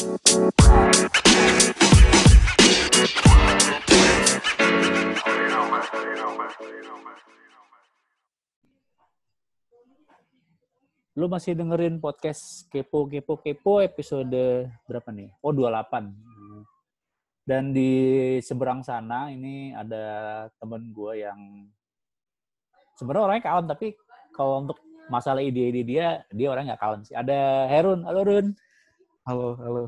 Lu masih dengerin podcast Kepo Kepo Kepo episode berapa nih? Oh, 28. Dan di seberang sana ini ada temen gue yang sebenarnya orangnya kalem, tapi kalau untuk masalah ide-ide dia, dia orang nggak kalem sih. Ada Herun. Halo, Run. Halo, halo.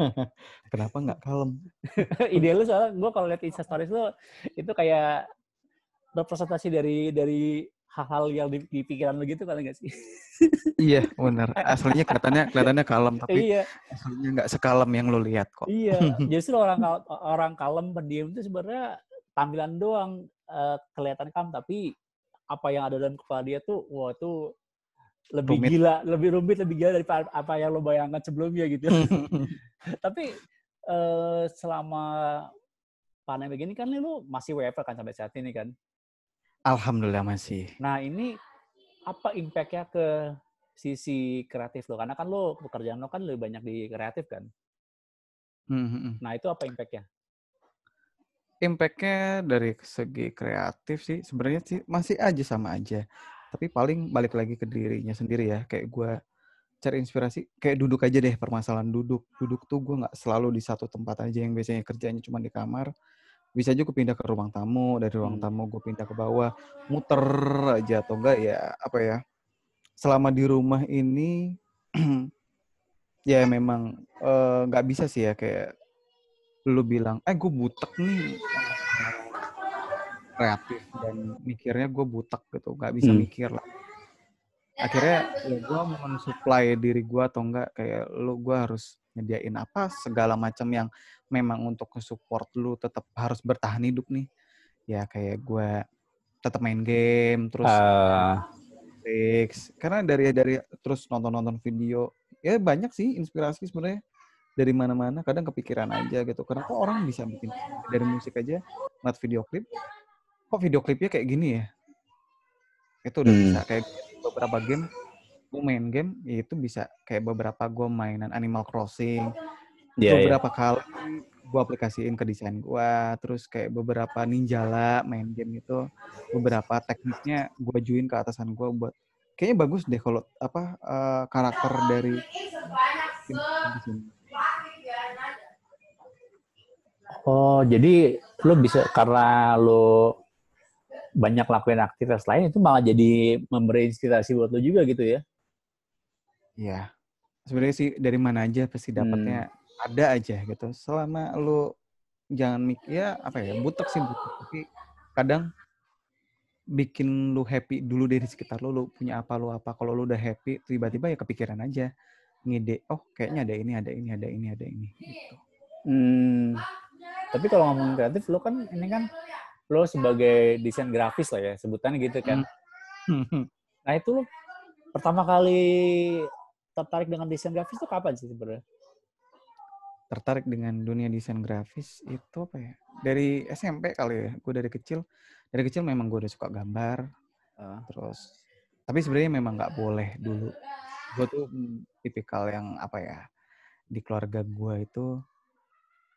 Kenapa nggak kalem? ide lu soalnya gue kalau lihat Insta Stories lu itu kayak representasi dari dari hal-hal yang di, di pikiran lu gitu kan nggak sih? iya, benar. Aslinya kelihatannya kelihatannya kalem, tapi iya. aslinya nggak sekalem yang lu lihat kok. Iya, justru orang orang kalem pendiam itu sebenarnya tampilan doang uh, kelihatan kalem, tapi apa yang ada dalam kepala dia tuh, wah itu lebih rumit. gila, lebih rumit, lebih gila dari apa yang lo bayangkan sebelumnya gitu. tapi uh, selama pandemi begini kan lu masih WFH kan sampai saat ini kan? Alhamdulillah masih. Nah ini apa impact-nya ke sisi kreatif lo? Karena kan lo pekerjaan lo kan lebih banyak di kreatif kan. Hmm. Nah itu apa impact-nya? Impact-nya dari segi kreatif sih sebenarnya sih masih aja sama aja. Tapi paling balik lagi ke dirinya sendiri ya. Kayak gue cari inspirasi, kayak duduk aja deh permasalahan duduk. Duduk tuh gue nggak selalu di satu tempat aja yang biasanya kerjanya cuma di kamar bisa juga pindah ke ruang tamu dari ruang hmm. tamu gue pindah ke bawah muter aja atau enggak ya apa ya selama di rumah ini ya memang eh, nggak uh, bisa sih ya kayak lu bilang eh gue butek nih kreatif dan mikirnya gue butek gitu nggak bisa hmm. mikir lah akhirnya ya gue mau mensuplai diri gue atau enggak kayak lu gue harus nyediain apa segala macam yang memang untuk support lu tetap harus bertahan hidup nih ya kayak gue tetap main game terus uh. karena dari dari terus nonton nonton video ya banyak sih inspirasi sebenarnya dari mana-mana kadang kepikiran aja gitu kenapa orang bisa bikin dari musik aja ngeliat video klip kok video klipnya kayak gini ya itu udah hmm. bisa kayak beberapa game gue main game ya itu bisa kayak beberapa gue mainan Animal Crossing yeah, iya. beberapa yeah. kali gue aplikasiin ke desain gue terus kayak beberapa ninjala main game itu beberapa tekniknya gue juin ke atasan gue buat kayaknya bagus deh kalau apa uh, karakter dari Oh, jadi lo bisa karena lo banyak lakuin aktivitas lain itu malah jadi memberi inspirasi buat lo juga gitu ya? Iya. Sebenarnya sih dari mana aja pasti dapatnya hmm. ada aja gitu. Selama lu jangan mikir ya apa ya butek sih butek. Tapi kadang bikin lu happy dulu dari sekitar lu lu punya apa lu apa. Kalau lu udah happy tiba-tiba ya kepikiran aja ngide oh kayaknya ada ini ada ini ada ini ada ini. Gitu. Hmm, tapi kalau ngomong kreatif lu kan ini kan lo sebagai desain grafis lah ya sebutannya gitu kan hmm. nah itu lo pertama kali tertarik dengan desain grafis itu kapan sih sebenarnya tertarik dengan dunia desain grafis itu apa ya? Dari SMP kali ya. Gue dari kecil, dari kecil memang gue udah suka gambar. Uh, terus, tapi sebenarnya memang nggak boleh dulu. Gue tuh tipikal yang apa ya? Di keluarga gue itu,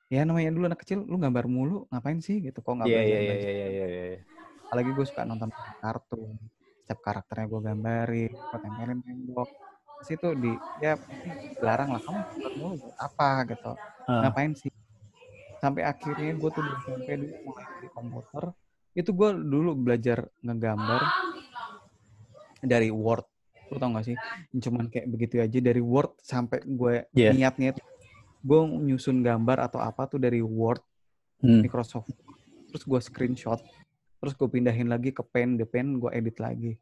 ya namanya dulu anak kecil, lu gambar mulu, ngapain sih gitu? Kok nggak yeah, belajar? Iya, iya, iya, iya, iya. Apalagi gue suka nonton kartun. Setiap karakternya gue gambarin, gue tempelin tembok situ di ya larang lah kamu mulu apa gitu uh. ngapain sih sampai akhirnya gue tuh sampai dulu mulai di komputer itu gue dulu belajar ngegambar dari Word lu tau gak sih cuman kayak begitu aja dari Word sampai gue yeah. niatnya gue nyusun gambar atau apa tuh dari Word hmm. Microsoft terus gue screenshot terus gue pindahin lagi ke pen the pen gue edit lagi.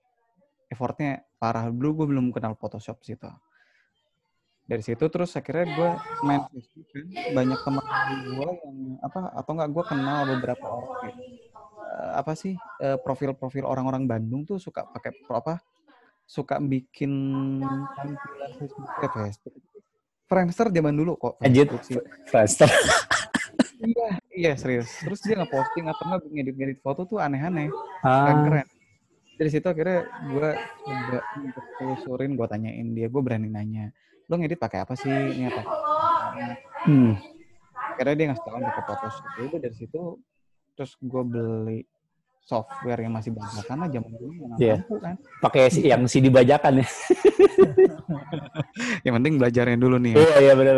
Effortnya parah. Dulu gue belum kenal Photoshop sih tuh dari situ terus akhirnya gue main Facebook kan. Banyak teman gue yang apa atau enggak gue kenal beberapa orang gitu. uh, apa sih uh, profil-profil orang-orang Bandung tuh suka pakai apa suka bikin tampilan Facebook Facebook Friendster zaman dulu kok Anjir, Friendster. Iya iya serius. Terus dia ngeposting apa enggak ngedit-ngedit foto tuh aneh-aneh. Ah. keren-keren dari situ akhirnya gue coba telusurin gue tanyain dia gue berani nanya lo ngedit pakai apa sih? Ini apa? Hmm. karena dia ngasih tahu pakai Photoshop. Ya udah dari situ terus gue beli software yang masih bajakan aja dulu yang yeah. kan pakai yang CD bajakan ya yang penting belajarnya dulu nih iya yeah, iya yeah, benar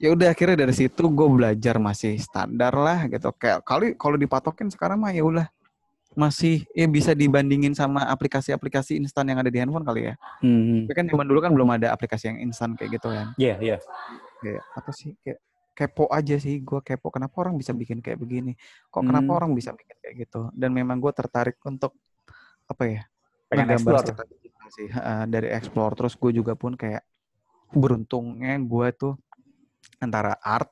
ya udah akhirnya dari situ gue belajar masih standar lah gitu kayak kali kalau dipatokin sekarang mah ya udah masih ya bisa dibandingin sama aplikasi-aplikasi instan yang ada di handphone kali ya. Hmm. Tapi kan zaman dulu kan belum ada aplikasi yang instan kayak gitu kan. Iya, yeah, iya. Yeah. Kayak apa sih? Kayak kepo aja sih gue kepo kenapa orang bisa bikin kayak begini? Kok kenapa hmm. orang bisa bikin kayak gitu? Dan memang gue tertarik untuk apa ya pengen explore sih uh, dari explore. Terus gue juga pun kayak beruntungnya gue tuh antara art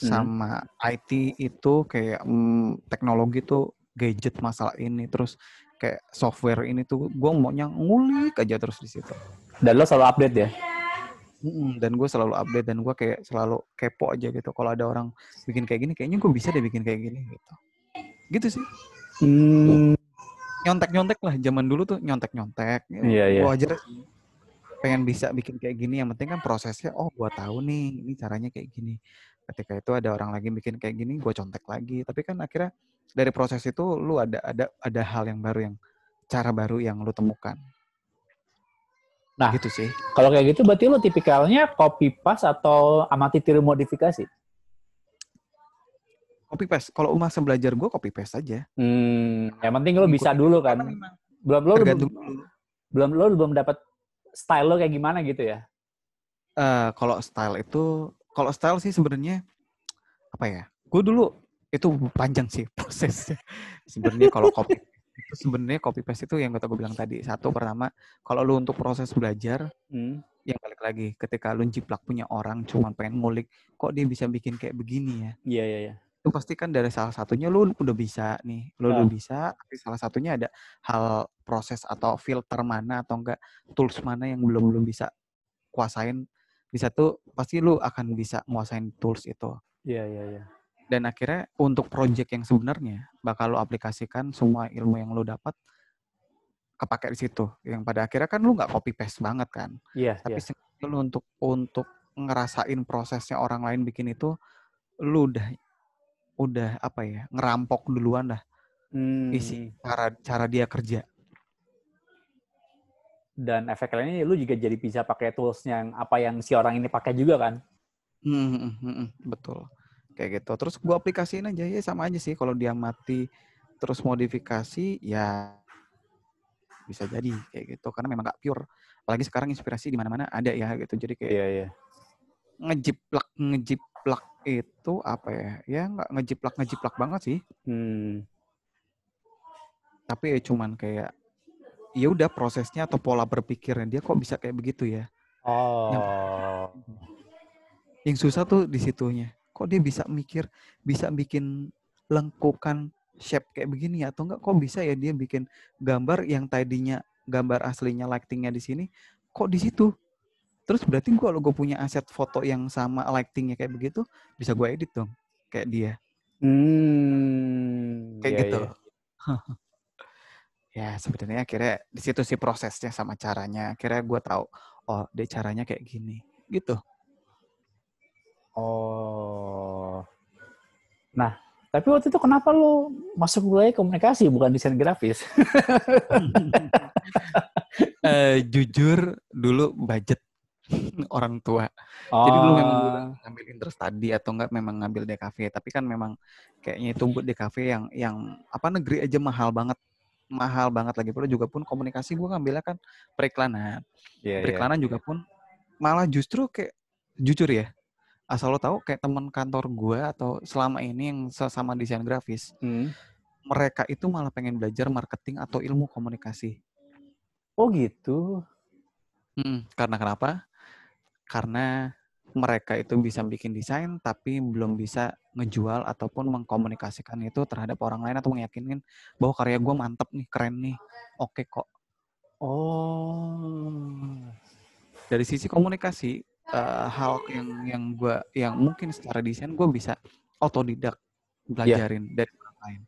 hmm. sama IT itu kayak mm, teknologi tuh gadget masalah ini terus kayak software ini tuh gue maunya ngulik aja terus di situ. Dan lo selalu update ya dan gue selalu update dan gue kayak selalu kepo aja gitu. Kalau ada orang bikin kayak gini, kayaknya gue bisa deh bikin kayak gini gitu. Gitu sih. Hmm. Nyontek-nyontek lah. Zaman dulu tuh nyontek-nyontek. Iya, iya. Gue aja pengen bisa bikin kayak gini. Yang penting kan prosesnya, oh gue tahu nih, ini caranya kayak gini. Ketika itu ada orang lagi bikin kayak gini, gue contek lagi. Tapi kan akhirnya dari proses itu lu ada ada ada hal yang baru yang cara baru yang lu temukan. Nah, gitu sih. Kalau kayak gitu berarti lo tipikalnya copy paste atau amati tiru modifikasi? Copy paste. Kalau masa belajar gue copy paste aja. Hmm, yang penting lo bisa dulu kan. Belum lo belum, belum lo belum dapat style lo kayak gimana gitu ya? Uh, kalau style itu, kalau style sih sebenarnya apa ya? Gue dulu itu panjang sih prosesnya. sebenarnya kalau copy sebenarnya copy paste itu yang kata gue bilang tadi. Satu pertama kalau lu untuk proses belajar hmm. yang balik lagi ketika lu jiplak punya orang cuma pengen ngulik kok dia bisa bikin kayak begini ya? Iya yeah, iya. Yeah, itu pasti kan dari salah satunya lu udah bisa nih. Lu udah ah. bisa tapi salah satunya ada hal proses atau filter mana atau enggak tools mana yang belum belum bisa kuasain. Bisa tuh pasti lu akan bisa nguasain tools itu. Iya yeah, iya yeah, iya. yeah dan akhirnya untuk project yang sebenarnya bakal lo aplikasikan semua ilmu yang lo dapat kepake di situ. Yang pada akhirnya kan lo nggak copy paste banget kan. Iya yeah, tapi yeah. lo untuk untuk ngerasain prosesnya orang lain bikin itu lo udah udah apa ya ngerampok duluan dah hmm. isi cara cara dia kerja. Dan efek lainnya lu juga jadi bisa pakai tools yang apa yang si orang ini pakai juga kan? Hmm, hmm, hmm, hmm betul kayak gitu. Terus gue aplikasiin aja ya sama aja sih. Kalau dia mati terus modifikasi ya bisa jadi kayak gitu. Karena memang gak pure. Apalagi sekarang inspirasi di mana-mana ada ya gitu. Jadi kayak iya, iya. ngejiplak ngejiplak itu apa ya? Ya nggak ngejiplak ngejiplak banget sih. Hmm. tapi ya cuman kayak ya udah prosesnya atau pola berpikirnya dia kok bisa kayak begitu ya? Oh. Yang, yang susah tuh di situnya kok dia bisa mikir bisa bikin lengkukan shape kayak begini ya? Atau enggak kok bisa ya dia bikin gambar yang tadinya gambar aslinya lightingnya di sini kok di situ? Terus berarti gua kalau gue punya aset foto yang sama lightingnya kayak begitu bisa gue edit dong kayak dia. Hmm, kayak iya, gitu. iya. ya sebenarnya akhirnya di situ sih prosesnya sama caranya. Akhirnya gue tahu oh dia caranya kayak gini gitu Oh. Nah, tapi waktu itu kenapa lo masuk wilayah komunikasi bukan desain grafis? uh, jujur dulu budget orang tua. Oh. Jadi dulu memang oh. ngambil interest tadi atau enggak memang ngambil DKV, tapi kan memang kayaknya itu buat DKV yang yang apa negeri aja mahal banget. Mahal banget lagi pula juga pun komunikasi gue ngambilnya kan periklanan. Yeah, iya. periklanan yeah. juga pun malah justru kayak jujur ya, asal lo tahu kayak teman kantor gue atau selama ini yang sesama desain grafis hmm. mereka itu malah pengen belajar marketing atau ilmu komunikasi. Oh gitu? Hmm, karena kenapa? Karena mereka itu bisa bikin desain tapi belum bisa ngejual ataupun mengkomunikasikan itu terhadap orang lain atau meyakinkan bahwa karya gue mantep nih keren nih oke kok. Oh. Dari sisi komunikasi uh, hal yang yang gue yang mungkin secara desain gue bisa otodidak belajarin yeah. dari orang lain.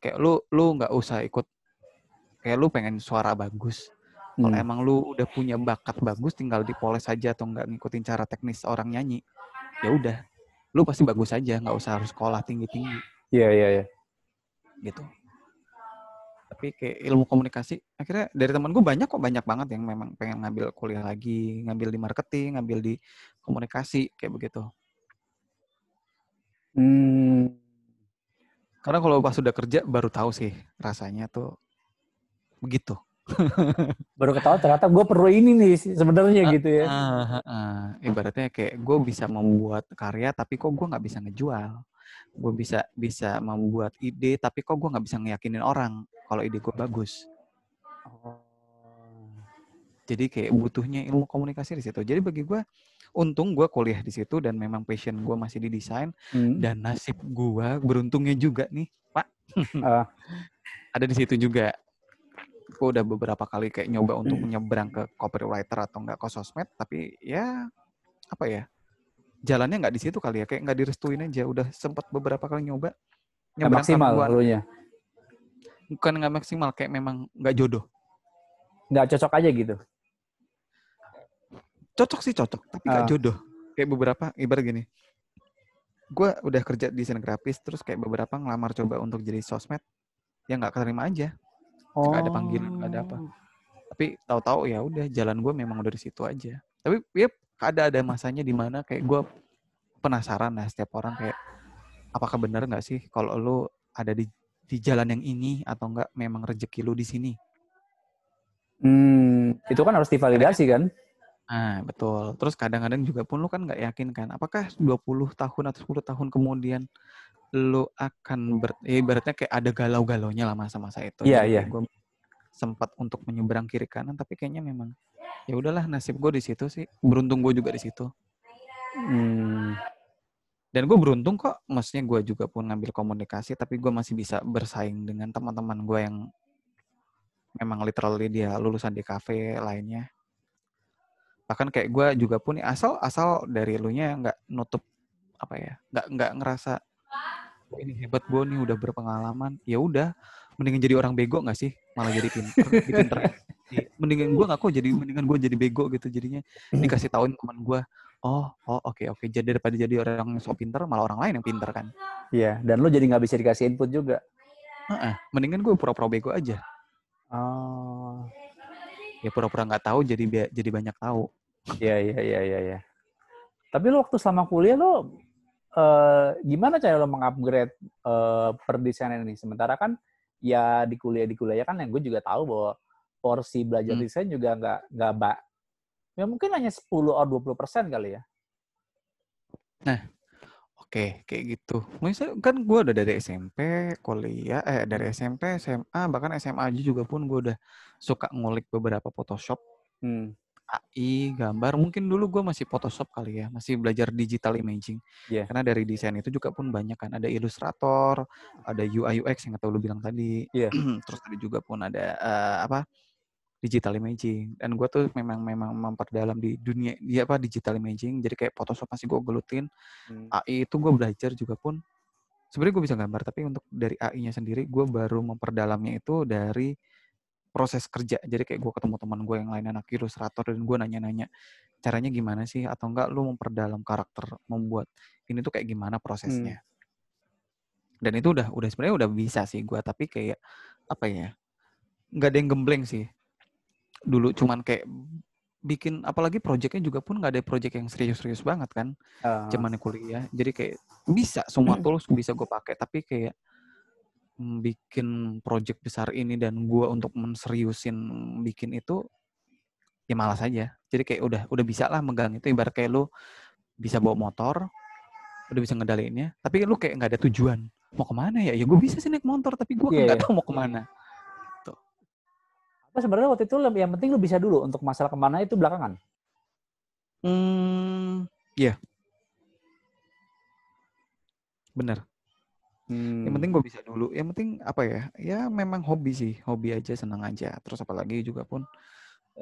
Kayak lu lu nggak usah ikut kayak lu pengen suara bagus. Kalau hmm. emang lu udah punya bakat bagus, tinggal dipoles aja atau nggak ngikutin cara teknis orang nyanyi. ya udah lu pasti bagus aja nggak usah harus sekolah tinggi tinggi iya iya iya gitu tapi kayak ilmu komunikasi akhirnya dari teman gue banyak kok banyak banget yang memang pengen ngambil kuliah lagi ngambil di marketing ngambil di komunikasi kayak begitu hmm. karena kalau pas sudah kerja baru tahu sih rasanya tuh begitu baru ketahui ternyata gue perlu ini nih sebenarnya uh, gitu ya uh, uh, uh. ibaratnya kayak gue bisa membuat karya tapi kok gue nggak bisa ngejual gue bisa bisa membuat ide tapi kok gue nggak bisa ngeyakinin orang kalau ide gue bagus oh. jadi kayak butuhnya ilmu komunikasi di situ jadi bagi gue untung gue kuliah di situ dan memang passion gue masih di desain hmm. dan nasib gue beruntungnya juga nih pak uh. ada di situ juga gue udah beberapa kali kayak nyoba untuk hmm. menyeberang ke copywriter atau enggak ke sosmed tapi ya apa ya jalannya nggak di situ kali ya kayak nggak direstuin aja udah sempat beberapa kali nyoba nyebrang maksimal dulunya? bukan nggak maksimal kayak memang nggak jodoh. Nggak cocok aja gitu? Cocok sih cocok tapi nggak uh. jodoh. Kayak beberapa ibarat gini. Gue udah kerja di desain grafis terus kayak beberapa ngelamar coba untuk jadi sosmed ya nggak keterima aja. Oh. Gak ada panggilan nggak ada apa. Oh. tapi tahu-tahu ya udah jalan gue memang udah di situ aja. Tapi ya ada ada masanya di mana kayak gue penasaran lah setiap orang kayak apakah benar nggak sih kalau lo ada di di jalan yang ini atau enggak memang rezeki lo di sini hmm itu kan harus divalidasi kan Nah, betul. Terus kadang-kadang juga pun lu kan nggak yakin kan, apakah 20 tahun atau 10 tahun kemudian lu akan ber, ya ibaratnya kayak ada galau-galaunya lah masa-masa itu. Iya, iya. Gue sempat untuk menyeberang kiri kanan, tapi kayaknya memang ya udahlah nasib gue di situ sih. Beruntung gue juga di situ. Hmm. Dan gue beruntung kok, maksudnya gue juga pun ngambil komunikasi, tapi gue masih bisa bersaing dengan teman-teman gue yang memang literally dia lulusan di kafe lainnya. Bahkan kayak gue juga pun asal asal dari lu nya nggak nutup apa ya, nggak nggak ngerasa ini hebat gue nih udah berpengalaman ya udah mendingan jadi orang bego nggak sih malah jadi pinter pinter mendingan gue nggak kok jadi mendingan gue jadi bego gitu jadinya dikasih tahuin teman gue oh oh oke okay, oke okay. jadi daripada jadi orang yang so pinter malah orang lain yang pinter kan iya dan lo jadi nggak bisa dikasih input juga uh-uh. mendingan gue pura-pura bego aja oh ya pura-pura nggak tahu jadi jadi banyak tahu iya iya iya iya ya. tapi lo waktu selama kuliah lo uh, gimana cara lo mengupgrade uh, perdesainan ini? Sementara kan ya di kuliah di kuliah kan yang gue juga tahu bahwa porsi belajar hmm. desain juga nggak nggak bak ya mungkin hanya 10 atau 20 persen kali ya. Nah, oke okay, kayak gitu. Misalnya kan gue udah dari SMP, kuliah, eh dari SMP, SMA, bahkan SMA aja juga pun gue udah suka ngulik beberapa Photoshop. Hmm. AI, gambar. Mungkin dulu gue masih Photoshop kali ya, masih belajar digital imaging. Yeah. Karena dari desain itu juga pun banyak kan, ada ilustrator, ada UI UX yang atau lu bilang tadi. Yeah. Terus tadi juga pun ada uh, apa? Digital imaging. Dan gue tuh memang memang memperdalam di dunia dia apa digital imaging. Jadi kayak Photoshop masih gue gelutin. Hmm. AI itu gue belajar juga pun sebenarnya gue bisa gambar, tapi untuk dari AI-nya sendiri gue baru memperdalamnya itu dari proses kerja. Jadi kayak gue ketemu teman gue yang lain anak ilustrator dan gue nanya-nanya caranya gimana sih atau enggak lu memperdalam karakter membuat ini tuh kayak gimana prosesnya. Hmm. Dan itu udah udah sebenarnya udah bisa sih gue tapi kayak apa ya nggak ada yang gembleng sih. Dulu cuman kayak bikin apalagi proyeknya juga pun nggak ada proyek yang serius-serius banget kan. Uh. Cuman kuliah. Jadi kayak bisa semua tools bisa gue pakai tapi kayak bikin project besar ini dan gue untuk menseriusin bikin itu ya malas aja. Jadi kayak udah udah bisa lah megang itu ibarat kayak lu bisa bawa motor, udah bisa ngedalainnya, tapi lu kayak nggak ada tujuan. Mau ke mana ya? Ya gue bisa sih naik motor, tapi gue yeah. nggak iya. tahu mau ke mana. Apa sebenarnya waktu itu yang penting lu bisa dulu untuk masalah ke mana itu belakangan. Hmm, iya. Yeah. Bener. Hmm. Yang penting gue bisa dulu. Yang penting apa ya? Ya memang hobi sih, hobi aja, senang aja. Terus apalagi juga pun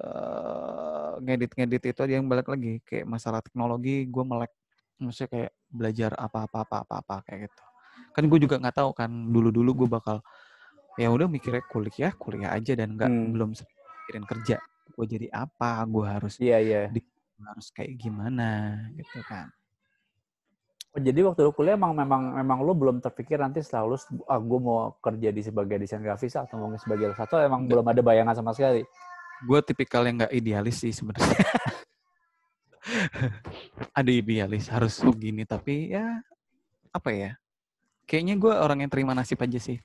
uh, ngedit-ngedit itu aja yang balik lagi kayak masalah teknologi, gue melek. Maksudnya kayak belajar apa-apa apa-apa kayak gitu. Kan gue juga nggak tahu kan dulu-dulu gue bakal ya udah mikirnya kuliah, kuliah aja dan nggak hmm. belum mikirin kerja. Gue jadi apa? Gue harus Iya, yeah, iya. Yeah. harus kayak gimana gitu kan. Oh, jadi waktu lu kuliah emang memang memang lu belum terpikir nanti setelah lulus ah gue mau kerja di sebagai desain grafis atau mungkin sebagai satu emang belum ada bayangan sama sekali. Gue tipikal yang nggak idealis sih sebenarnya. ada idealis harus begini tapi ya apa ya? Kayaknya gue orang yang terima nasib aja sih.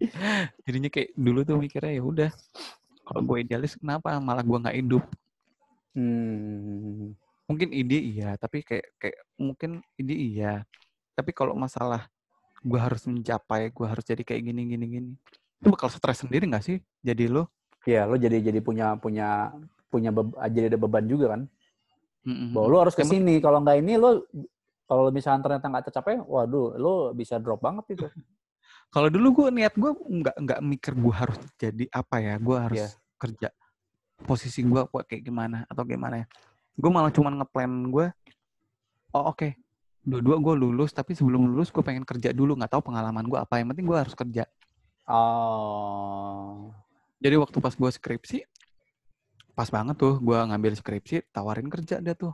Jadinya kayak dulu tuh mikirnya ya udah kalau gue idealis kenapa malah gue nggak hidup? Hmm mungkin ide iya tapi kayak kayak mungkin ide iya tapi kalau masalah gue harus mencapai gue harus jadi kayak gini gini gini itu bakal stres sendiri nggak sih jadi lo Iya, lo jadi jadi punya punya punya jadi ada beban juga kan. Mm-hmm. Bahwa lo harus ke sini. Kalau nggak ini lo kalau misalnya ternyata nggak tercapai, waduh, lo bisa drop banget itu. kalau dulu gue niat gue nggak nggak mikir gue harus jadi apa ya, gue harus yeah. kerja posisi gue kayak gimana atau gimana ya gue malah cuma ngeplan gue oh oke okay. dua-dua gue lulus tapi sebelum lulus gue pengen kerja dulu nggak tahu pengalaman gue apa yang penting gue harus kerja oh jadi waktu pas gue skripsi pas banget tuh gue ngambil skripsi tawarin kerja dia tuh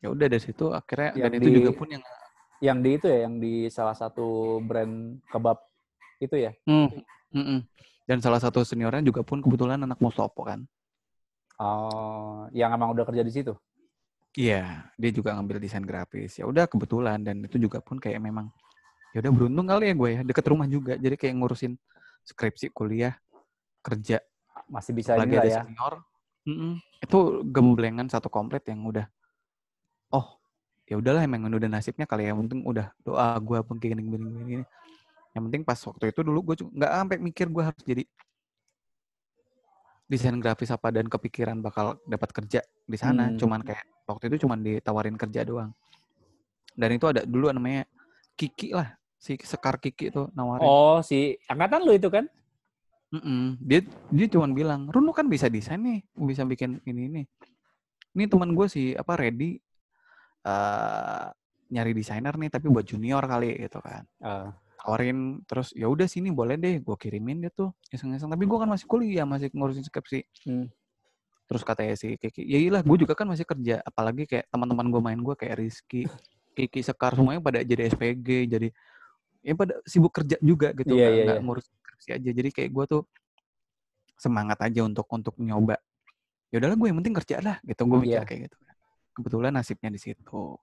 ya udah dari situ akhirnya yang dan di, itu juga pun yang yang di itu ya yang di salah satu brand kebab itu ya hmm, hmm, hmm. dan salah satu seniornya juga pun kebetulan anak Mustopo kan Oh, yang emang udah kerja di situ? Iya, dia juga ngambil desain grafis. Ya udah kebetulan dan itu juga pun kayak memang ya udah beruntung kali ya gue ya deket rumah juga. Jadi kayak ngurusin skripsi, kuliah, kerja. Masih bisa lagi ya. Senior. Mm -mm. Itu gemblengan satu komplit yang udah oh ya udahlah emang udah nasibnya kali ya. Penting udah doa gue kayak gini gini gini. Yang penting pas waktu itu dulu gue nggak sampai mikir gue harus jadi desain grafis apa dan kepikiran bakal dapat kerja di sana. Hmm. Cuman kayak waktu itu cuman ditawarin kerja doang. Dan itu ada dulu namanya Kiki lah, si Sekar Kiki itu nawarin. Oh, si angkatan lu itu kan? Mm -mm. Dia dia cuma bilang, "Runu kan bisa desain nih, bisa bikin ini ini." Ini teman gue sih apa ready uh, nyari desainer nih tapi buat junior kali gitu kan. Uh tawarin terus ya udah sini boleh deh gue kirimin dia tuh iseng-iseng tapi gue kan masih kuliah masih ngurusin skripsi hmm. terus katanya si Kiki ya iyalah gue juga kan masih kerja apalagi kayak teman-teman gue main gue kayak Rizky Kiki Sekar semuanya pada jadi SPG jadi ya pada sibuk kerja juga gitu yeah, nggak, yeah, yeah. ngurus skripsi aja jadi kayak gue tuh semangat aja untuk untuk nyoba ya udahlah gue yang penting kerja lah gitu gue mikir yeah. kayak gitu kebetulan nasibnya di situ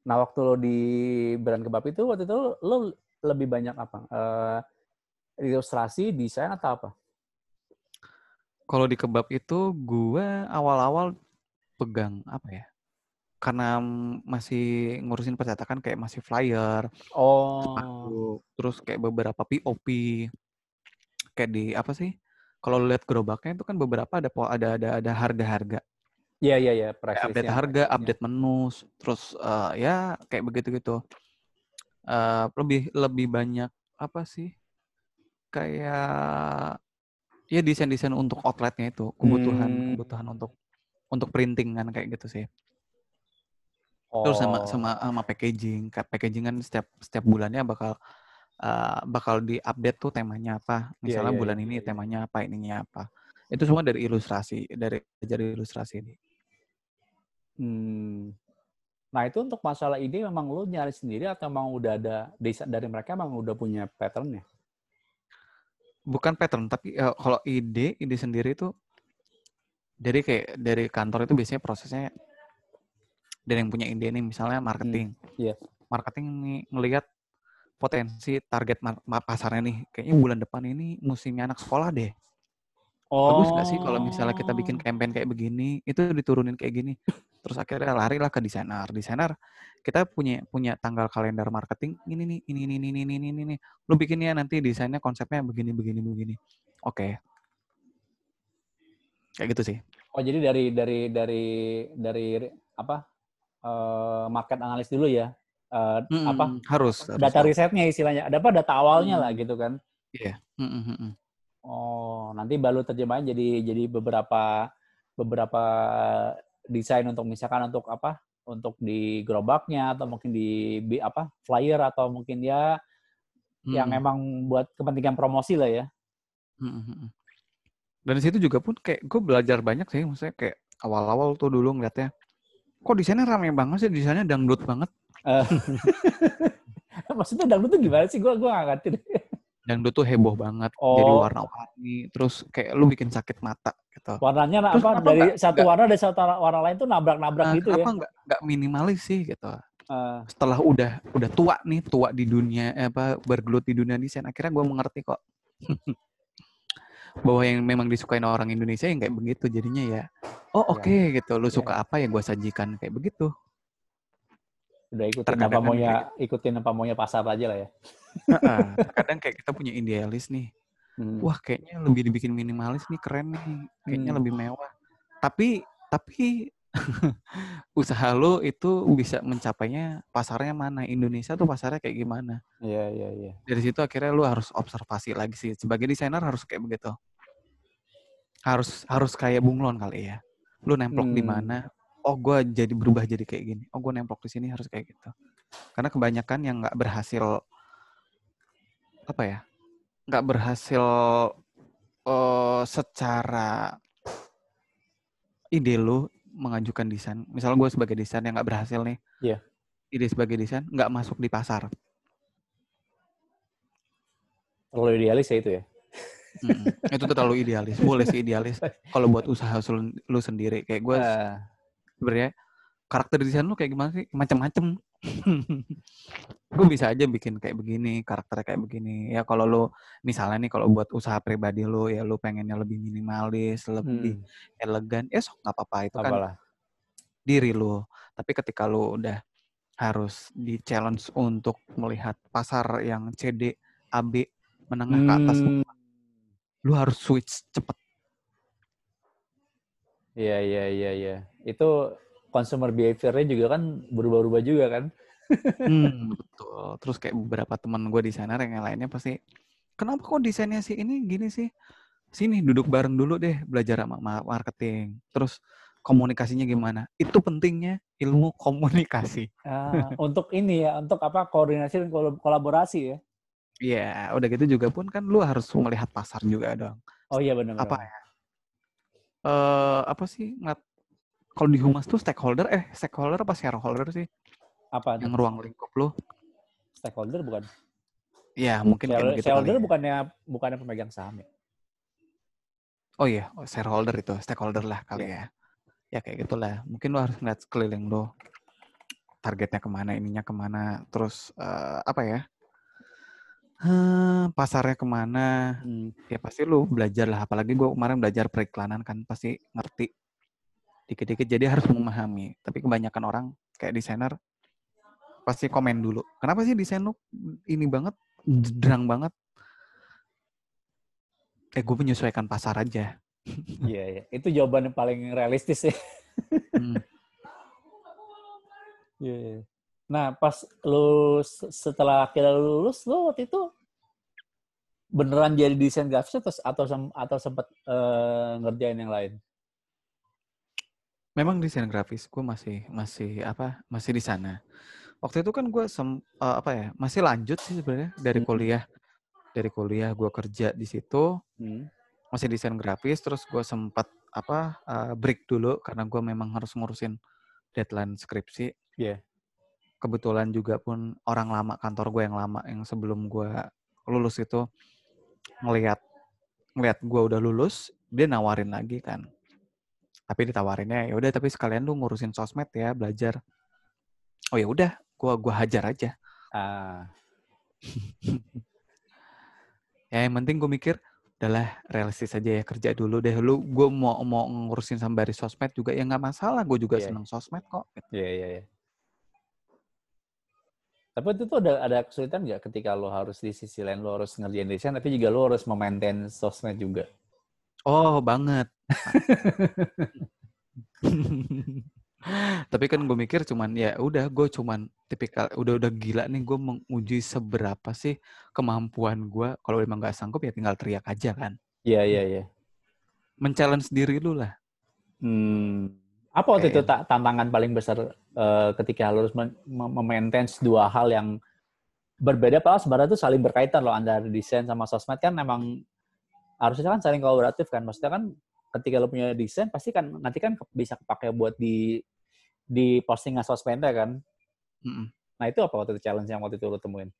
Nah, waktu lo di brand kebab itu, waktu itu lo lebih banyak apa? Uh, ilustrasi, desain, atau apa? Kalau di kebab itu, gue awal-awal pegang apa ya? Karena masih ngurusin percetakan kayak masih flyer, oh, terus kayak beberapa POP, kayak di apa sih? Kalau lihat gerobaknya itu kan beberapa ada ada ada ada harga-harga. Iya iya iya, update harga, update menu, terus uh, ya kayak begitu gitu. Uh, lebih lebih banyak apa sih? Kayak ya desain-desain untuk outletnya itu, kebutuhan hmm. kebutuhan untuk untuk printing kan kayak gitu sih. Oh. Terus sama sama oh. sama packaging, packaging kan setiap setiap bulannya bakal uh, bakal diupdate tuh temanya apa. Iya, Misalnya yeah, yeah, bulan yeah, ini yeah. temanya apa, ininya apa. Itu semua dari ilustrasi, dari dari ilustrasi ini. Hmm. Nah itu untuk masalah ide memang lo nyari sendiri atau memang udah ada dari mereka memang udah punya patternnya? Bukan pattern, tapi uh, kalau ide ide sendiri itu dari kayak dari kantor itu biasanya prosesnya dari yang punya ide nih misalnya marketing. Hmm. Yeah. Marketing nih ngelihat potensi target pasarnya nih kayaknya bulan depan ini musimnya anak sekolah deh. Oh. Bagus gak sih kalau misalnya kita bikin oh. campaign kayak begini, itu diturunin kayak gini. Terus akhirnya lari lah ke desainer. Desainer kita punya punya tanggal kalender marketing ini nih, ini ini ini ini ini ini. Lu bikinnya nanti desainnya konsepnya begini begini begini. Oke. Okay. Kayak gitu sih. Oh, jadi dari dari dari dari apa? Uh, market analis dulu ya. Uh, hmm, apa? Harus. Data harus. risetnya istilahnya. Ada apa data awalnya hmm. lah gitu kan. Iya. Yeah. Hmm, hmm, hmm. Oh, nanti baru terjemahan jadi jadi beberapa beberapa desain untuk misalkan untuk apa? Untuk di gerobaknya atau mungkin di apa? flyer atau mungkin ya hmm. yang emang buat kepentingan promosi lah ya. Hmm. Dan di situ juga pun kayak gue belajar banyak sih, maksudnya kayak awal-awal tuh dulu ngeliatnya kok desainnya rame banget sih desainnya dangdut banget Uh, maksudnya dangdut tuh gimana sih? Gue gue gak ngerti. deh. dangdut tuh heboh banget Oh. jadi warna-warni terus kayak lu bikin sakit mata gitu Warnanya Terus apa? Dari nggak- satu nggak- warna dari satu warna lain tuh nabrak-nabrak Nah, gitu ya. kenapa nggak nggak minimalis sih gitu Eh, setelah udah udah tua nih tua di dunia eh, apa bergelut di dunia desain akhirnya gue mengerti kok bahwa yang memang disukain orang Indonesia yang kayak begitu jadinya ya oh Iya. oke gitu lu Iya. suka apa ya gue sajikan kayak begitu udah ikutin Terkadang apa kan maunya ikutin apa maunya pasar aja lah ya. Kadang kayak kita punya idealis nih Hmm. wah kayaknya lebih dibikin minimalis nih keren nih kayaknya Hmm. lebih mewah tapi tapi usaha lo itu bisa mencapainya pasarnya mana Indonesia tuh pasarnya kayak gimana Iya iya iya. dari situ akhirnya lu harus observasi lagi sih sebagai desainer harus kayak begitu harus harus kayak bunglon kali ya lu nemplok di Hmm. mana oh gue jadi berubah jadi kayak gini. Oh gue nemplok di sini harus kayak gitu. Karena kebanyakan yang nggak berhasil apa ya nggak berhasil eh, secara ide lu mengajukan desain. Misal gue sebagai desain yang nggak berhasil nih Iya. ide sebagai desain nggak masuk di pasar. Terlalu idealis ya itu ya. Mm-mm. itu terlalu idealis. Boleh sih idealis. Kalau buat usaha lu, lu sendiri. Kayak gue Eh, sebenarnya karakter desain lu kayak gimana sih? Macem-macem. Gue bisa aja bikin kayak begini karakternya kayak begini. Ya kalau lu misalnya nih kalau buat usaha pribadi lu ya lu pengennya lebih minimalis lebih hmm, elegan ya sok nggak apa-apa. Itu kan apalah. diri lu. Tapi ketika lu udah harus di challenge untuk melihat pasar yang CD AB menengah ke atas Hmm, lu harus switch cepet Iya iya iya iya. Itu consumer behavior-nya juga kan berubah-ubah juga kan. Hmm, betul. Terus kayak beberapa teman gue desainer yang lainnya pasti, kenapa kok desainnya sih ini gini sih? Sini duduk bareng dulu deh belajar marketing. Terus komunikasinya gimana? Itu pentingnya ilmu komunikasi. Ah, untuk ini ya, untuk apa koordinasi dan kol- kolaborasi ya. Iya, udah gitu juga pun kan lu harus melihat pasar juga dong. Oh iya benar. Apa ya? Eh apa sih ngat kalau di humas tuh stakeholder eh stakeholder apa shareholder sih Apa? yang ruang lingkup lu? Stakeholder bukan? Ya mungkin kayak Shareholder, begitu kali shareholder ya. bukannya bukannya pemegang saham ya? Oh iya, oh, shareholder itu, stakeholder lah kali ya. Ya kayak gitulah. Mungkin lo harus ngeliat sekeliling lo. Targetnya ke mana, ininya ke mana, terus eh, apa ya? Hmm, pasarnya ke mana? Hmm. Ya pasti lo belajar lah. Apalagi gue kemarin belajar periklanan kan, pasti ngerti dikit-dikit. Jadi harus memahami. Tapi kebanyakan orang kayak desainer pasti komen dulu. Kenapa sih desain lo ini banget, derang banget? Eh gue menyesuaikan pasar aja. Iya iya. Itu jawaban yang paling realistis ya. Hmm. Iya. iya. Nah, pas lu se- setelah kita lulus, lu waktu itu beneran jadi desain grafis atau atau atau sempat eh, ngerjain yang lain? Memang desain grafis gue masih masih apa masih di sana. Waktu itu kan gue sem eh, apa ya masih lanjut sih sebenarnya dari Hmm. kuliah dari kuliah gue kerja di situ Hmm. masih desain grafis terus gue sempat apa eh, break dulu karena gue memang harus ngurusin deadline skripsi. Iya. Kebetulan juga pun orang lama kantor gue yang lama yang sebelum gue lulus itu ngelihat ngelihat gue udah lulus dia nawarin lagi kan. Tapi ditawarinnya ya udah tapi sekalian lu ngurusin sosmed ya belajar. Oh ya udah gua gua hajar aja. Ah, ya yang penting gue mikir adalah realistis aja ya kerja dulu deh. Lu gue mau mau ngurusin sembari sosmed juga ya nggak masalah gue juga Iya. seneng sosmed kok. Iya iya iya. Tapi itu tuh ada ada kesulitan nggak ketika lo harus di sisi lain lo harus ngerjain desain, tapi juga lo harus memaintain sosmed juga. oh banget tapi kan gue mikir cuman ya udah gue cuman tipikal udah udah gila nih gue menguji seberapa sih kemampuan gue kalau emang nggak sanggup ya tinggal teriak aja kan Iya iya iya. men-challenge diri lu lah Hmm. Apa waktu itu ta- tantangan paling besar eh, ketika lo harus memaintain dua hal yang berbeda, padahal sebenarnya itu saling berkaitan loh antara desain sama sosmed kan emang harusnya kan saling kolaboratif kan. Maksudnya kan ketika lo punya desain pasti kan nanti kan bisa kepake buat di di postingan sosmednya kan. Mm-mm. Nah itu apa waktu itu challenge yang waktu itu lo temuin?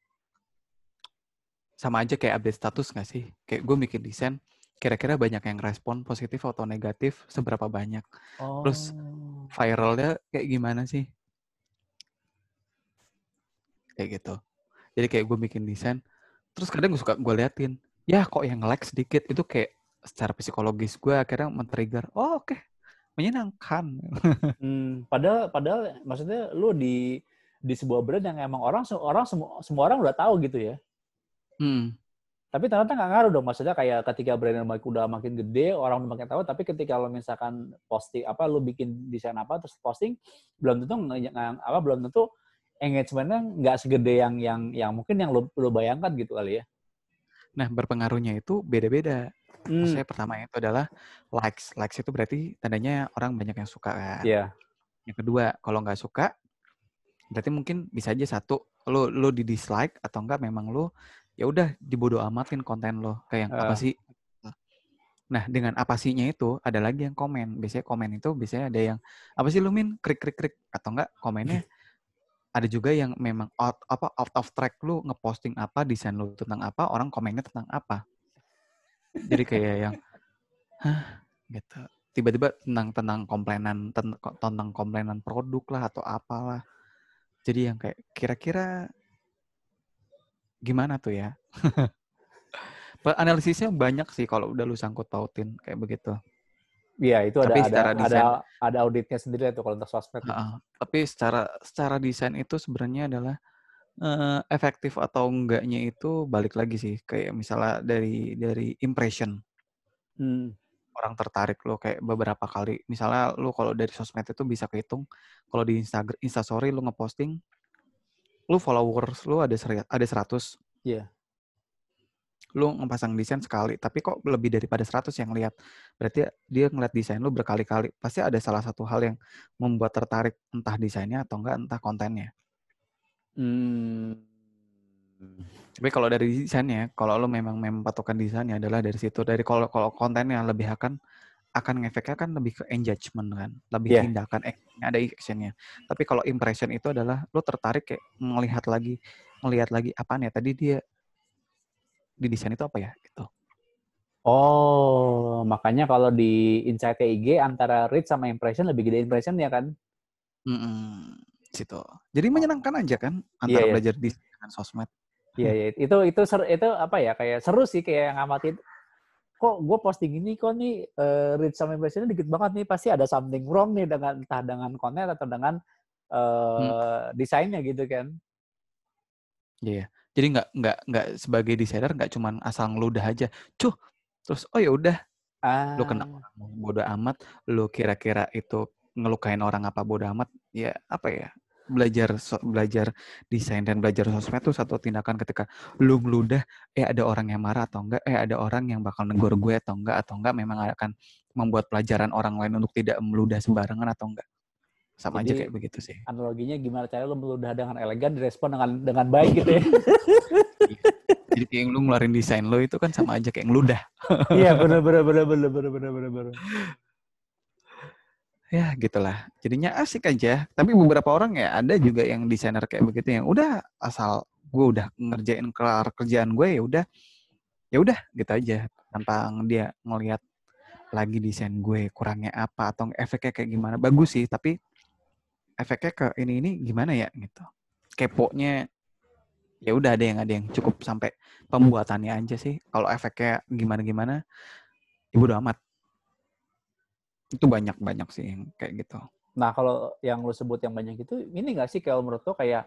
Sama aja kayak update status nggak sih? Kayak gue bikin desain, kira-kira banyak yang respon positif atau negatif, seberapa banyak? Oh. Terus viralnya kayak gimana sih? Kayak gitu. Jadi kayak gue bikin desain, terus kadang gue suka gue liatin, ya kok yang like sedikit itu kayak secara psikologis gue akhirnya men-trigger, oh oke, menyenangkan. Hmm, padahal padahal maksudnya lu di di sebuah brand yang emang orang orang semua semua orang udah tahu gitu ya. Hmm. Tapi ternyata nggak ngaruh dong. Maksudnya kayak ketika brand udah makin gede, orang udah makin tahu. Tapi ketika lo misalkan posting apa, lo bikin desain apa terus posting, belum tentu apa belum tentu engagementnya nggak segede yang yang yang mungkin yang lo, lo bayangkan gitu kali ya. Nah, berpengaruhnya itu beda-beda. Hmm, Maksudnya pertama itu adalah likes. Likes itu berarti tandanya orang banyak yang suka kan. Iya. Yang kedua, kalau nggak suka, berarti mungkin bisa aja satu, lo lo di dislike atau enggak memang lo ya udah dibodo amatin konten lo kayak yang apa Ah. sih? Nah, dengan apa sihnya itu ada lagi yang komen. Biasanya komen itu biasanya ada yang apa sih lu min krik krik krik atau enggak komennya ada juga yang memang out apa out of track lu ngeposting apa desain lu tentang apa orang komennya tentang apa. Jadi kayak yang hah gitu. Tiba-tiba tentang tentang komplainan ten- tentang komplainan produk lah atau apalah. Jadi yang kayak kira-kira gimana tuh ya? Analisisnya banyak sih kalau udah lu sangkut pautin kayak begitu. Iya, itu ada Tapi ada secara ada desain- ada auditnya sendiri tuh kalau untuk sosmed. Heeh. Tapi secara secara desain itu sebenarnya adalah eh, efektif atau enggaknya itu balik lagi sih kayak misalnya dari dari impression Hmm. orang tertarik lo kayak beberapa kali misalnya lu kalau dari sosmed itu bisa kehitung kalau di Instagram Instastory lu ngeposting lu followers lu ada seri- ada 100 Iya. lu ngepasang desain sekali tapi kok lebih daripada 100 yang lihat berarti dia ngeliat desain lu berkali-kali pasti ada salah satu hal yang membuat tertarik entah desainnya atau enggak entah kontennya Hmm. Tapi kalau dari desainnya, kalau lo memang memang patokan desainnya adalah dari situ. Dari kalau kalau kontennya lebih akan akan ngefeknya kan lebih ke engagement kan, lebih Iya. tindakan action, ada actionnya. Tapi kalau impression itu adalah lo tertarik kayak melihat lagi, melihat lagi apaan ya tadi dia di desain itu apa ya gitu. Oh, makanya kalau di Insight IG antara reach sama impression lebih gede impression ya kan? Mm-mm, situ. Jadi menyenangkan aja kan antara iya. belajar desain dengan sosmed. Iya, iya. Itu itu ser, itu apa ya? Kayak seru sih kayak ngamatin. Kok gue posting ini kok nih eh, reach sama impressionnya dikit banget nih. Pasti ada something wrong nih dengan entah dengan konten atau dengan eh desainnya gitu kan? Iya. Jadi nggak nggak nggak sebagai desainer nggak cuman asal ngeludah aja. Cuh, terus oh ya udah Ah. lu kena orang bodoh amat, lu kira-kira itu ngelukain orang apa bodoh amat, ya apa ya? belajar so, belajar desain dan belajar sosmed itu satu tindakan ketika lu meludah eh ada orang yang marah atau enggak? Eh ada orang yang bakal negur gue atau enggak? Atau enggak memang akan membuat pelajaran orang lain untuk tidak meludah sembarangan atau enggak? Sama Jadi, aja kayak begitu sih. analoginya gimana cara lu meludah dengan elegan direspon dengan dengan baik gitu ya? Iya. Jadi kayak lu ngeluarin desain lo itu kan sama aja kayak ngeludah. iya benar benar benar benar benar benar benar. Ya gitulah. Jadinya asik aja. Tapi beberapa orang ya ada juga yang desainer kayak begitu yang udah asal gue udah ngerjain kelar kerjaan gue ya udah ya udah gitu aja. Tanpa dia ngelihat lagi desain gue kurangnya apa atau efeknya kayak gimana. Bagus sih tapi efeknya ke ini ini gimana ya gitu. Keponya ya udah ada yang ada yang cukup sampai pembuatannya aja sih. Kalau efeknya gimana gimana ibu udah amat itu banyak banyak sih yang kayak gitu Nah, kalau yang lu sebut yang banyak itu, ini nggak sih kalau menurut lo kayak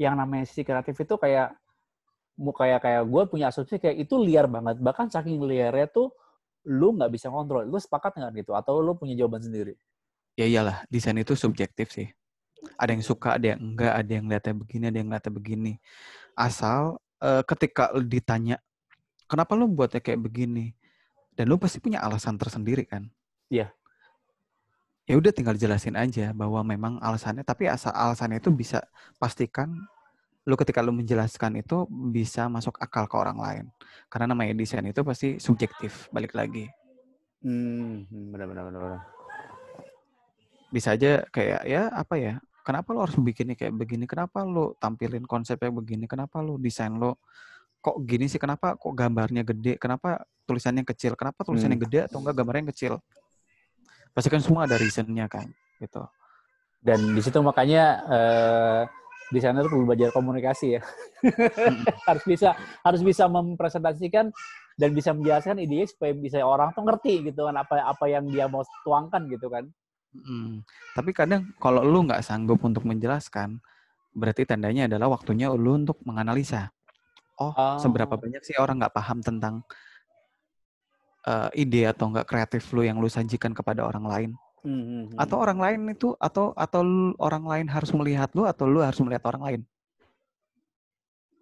yang namanya sisi kreatif itu kayak mau kayak kayak gue punya asumsi kayak itu liar banget. Bahkan saking liarnya tuh lu nggak bisa kontrol. Lu sepakat nggak gitu? Atau lu punya jawaban sendiri? ya iyalah desain itu subjektif sih ada yang suka ada yang enggak ada yang lihatnya begini ada yang lihatnya begini asal eh, ketika ditanya kenapa lu buatnya kayak begini dan lu pasti punya alasan tersendiri kan Iya. Ya udah tinggal jelasin aja bahwa memang alasannya tapi asal alasannya itu bisa pastikan lu ketika lu menjelaskan itu bisa masuk akal ke orang lain karena namanya desain itu pasti subjektif balik lagi Hmm, benar-benar benar. Bisa aja kayak ya apa ya? Kenapa lo harus bikinnya kayak begini? Kenapa lo tampilin konsepnya begini? Kenapa lo desain lo kok gini sih? Kenapa kok gambarnya gede? Kenapa tulisannya kecil? Kenapa tulisannya Hmm. gede atau enggak gambarnya yang kecil? Pasti kan semua ada reasonnya kan, gitu. Dan di situ makanya eh, desainer perlu belajar komunikasi ya. harus bisa harus bisa mempresentasikan dan bisa menjelaskan ide supaya bisa orang tuh ngerti gitu kan apa apa yang dia mau tuangkan gitu kan. Mm. Tapi kadang kalau lu nggak sanggup untuk menjelaskan, berarti tandanya adalah waktunya lu untuk menganalisa. Oh, seberapa Oh. banyak sih orang nggak paham tentang eh, ide atau nggak kreatif lu yang lu sajikan kepada orang lain? Hmm, hmm, hmm. Atau orang lain itu atau atau lu- orang lain harus melihat lu atau lu harus melihat orang lain?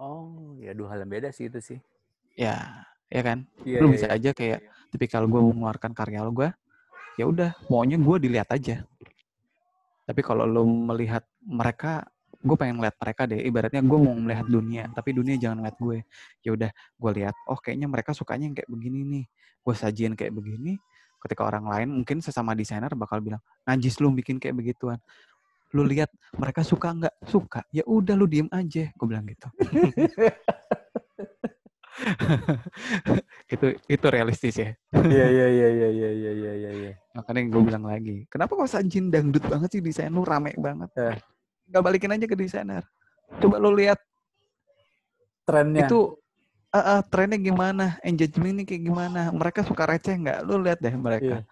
oh ya dua hal yang beda sih itu sih. Ya, ya kan? Iya, lu iya, bisa iya. aja kayak tipikal gue mengeluarkan karya lu gue, ya udah maunya gue dilihat aja. Tapi kalau lu melihat mereka, gue pengen lihat mereka deh. Ibaratnya gue mau melihat dunia, tapi dunia jangan lihat gue. Ya udah, gue lihat. Oh, kayaknya mereka sukanya yang kayak begini nih. Gue sajiin kayak begini. Ketika orang lain mungkin sesama desainer bakal bilang, najis lu bikin kayak begituan. Lu lihat mereka suka nggak? Suka. Ya udah lu diem aja. Gue bilang gitu. itu itu realistis ya. Iya iya iya iya iya iya iya iya. Makanya gue bilang lagi, kenapa kok sajin dangdut banget sih desain lu rame banget? Eh. Gak balikin aja ke desainer. Coba lu lihat Trennya. itu eh, eh, trennya gimana, engagement ini kayak gimana, mereka suka receh nggak? Lu lihat deh mereka. Iya.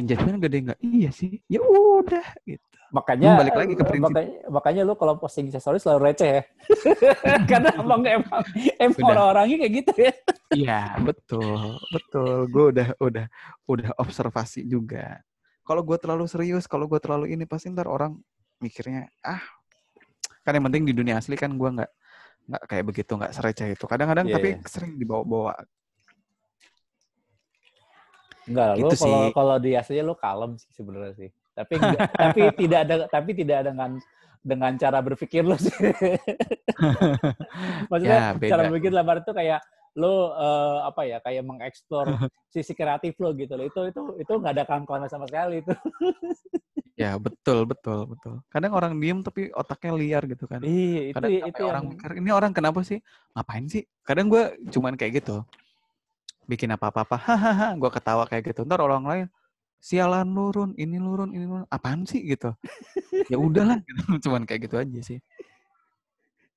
Engagement gede nggak? Iya sih. Ya udah gitu. makanya Lu balik lagi ke prinsip. makanya, makanya lu kalau posting aksesoris selalu receh ya. Karena emang emang emang orang-orangnya kayak gitu ya. Iya betul, betul. Gue udah udah udah observasi juga. Kalau gue terlalu serius, kalau gue terlalu ini pasti ntar orang mikirnya ah kan yang penting di dunia asli kan gue nggak nggak kayak begitu nggak sereceh itu. Kadang-kadang Iya, tapi iya. sering dibawa-bawa. Enggak, lu Gitu kalau sih. kalau di aslinya lu kalem sih sebenarnya sih. Tapi enggak, tapi tidak ada tapi tidak dengan dengan cara berpikir lu sih. Maksudnya Ya, beda. cara berpikir dalam arti itu kayak lu eh, apa ya kayak mengeksplor sisi kreatif lo gitu loh. Itu itu itu nggak ada kawan-kawan sama sekali itu. Ya betul betul betul. Kadang orang diem tapi otaknya liar gitu kan. Iya, itu Kadang itu sampai orang yang mikir ini orang kenapa sih? Ngapain sih? Kadang gue cuman kayak gitu. Bikin apa-apa, hahaha, gue ketawa kayak gitu. Ntar orang lain, sialan lurun, ini lurun, ini lurun, apaan sih gitu? ya udahlah, gitu. cuman kayak gitu aja sih.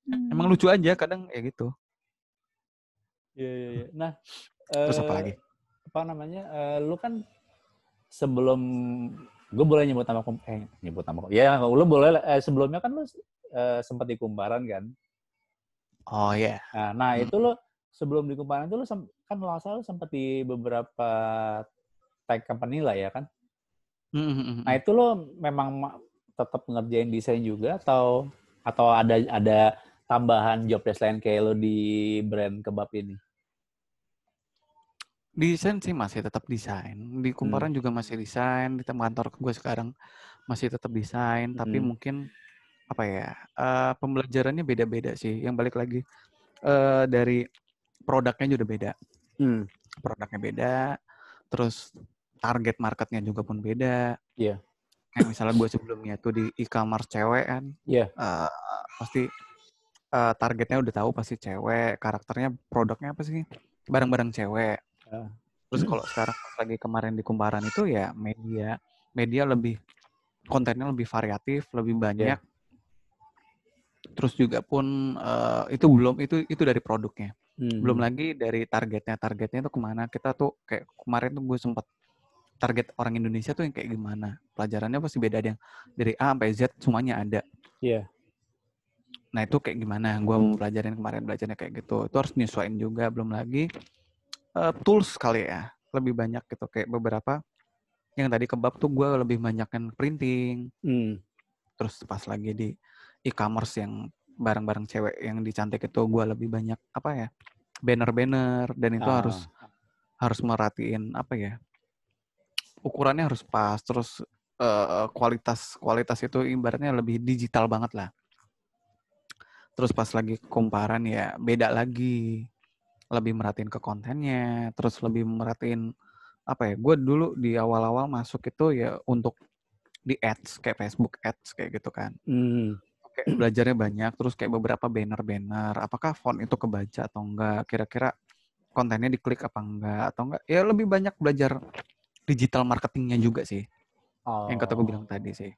Emang lucu aja kadang ya gitu. Iya, iya, iya. Nah, Terus apa eh, lagi? Apa namanya? eh, lu kan sebelum gue boleh nyebut nama kom- eh nyebut nama kom- ya lu boleh eh, sebelumnya kan lu eh, sempat di Kumparan kan Oh ya. nah, nah Hmm. itu lu sebelum di Kumparan itu lu kan salah lu sempat di beberapa tech company lah ya kan Hmm, nah itu lu memang ma- tetap ngerjain desain juga atau atau ada ada tambahan job desk lain kayak lu di brand kebab ini Desain sih masih tetap desain. Di Kumparan juga masih desain. Di tempat kantor gue sekarang masih tetap desain. Tapi Hmm. mungkin apa ya? eh, pembelajarannya beda-beda sih. Yang balik lagi eh, dari produknya juga beda. hmm. Produknya beda. Terus target marketnya juga pun beda. Iya. Kayak misalnya gue sebelumnya tuh di e-commerce cewek kan. Iya. eh, pasti eh, targetnya udah tahu pasti cewek. Karakternya produknya apa sih? Barang-barang cewek. Ah. Terus kalau sekarang lagi kemarin di Kumparan itu ya media, media lebih kontennya lebih variatif, lebih banyak. Terus juga pun eh, itu belum itu itu dari produknya. Hmm. Belum lagi dari targetnya. Targetnya itu ke mana? Kita tuh kayak kemarin tuh gue sempat target orang Indonesia tuh yang kayak gimana? Pelajarannya pasti beda ada yang dari A sampai Z semuanya ada. Iya. Nah itu kayak gimana? Gue mau pelajarin kemarin belajarnya kayak gitu. Itu harus nyesuaiin juga. Belum lagi eh, tools kali ya. Lebih banyak gitu. Kayak beberapa yang tadi kebab tuh gue lebih banyak kan printing. Hmm. Terus pas lagi di e-commerce yang barang-barang cewek yang dicantik itu gue lebih banyak apa ya banner-banner dan itu Ah. harus harus merhatiin apa ya ukurannya harus pas terus eh, kualitas kualitas itu ibaratnya lebih digital banget lah terus pas lagi kumparan ya beda lagi lebih merhatiin ke kontennya terus lebih merhatiin apa ya? Gue dulu di awal-awal masuk itu ya untuk di ads kayak Facebook ads kayak gitu kan. Hmm. Kayak belajarnya banyak, terus kayak beberapa banner-banner. Apakah font itu kebaca atau enggak? Kira-kira kontennya diklik apa enggak atau enggak? Ya lebih banyak belajar digital marketingnya juga sih. Oh. Yang kata gue bilang tadi sih.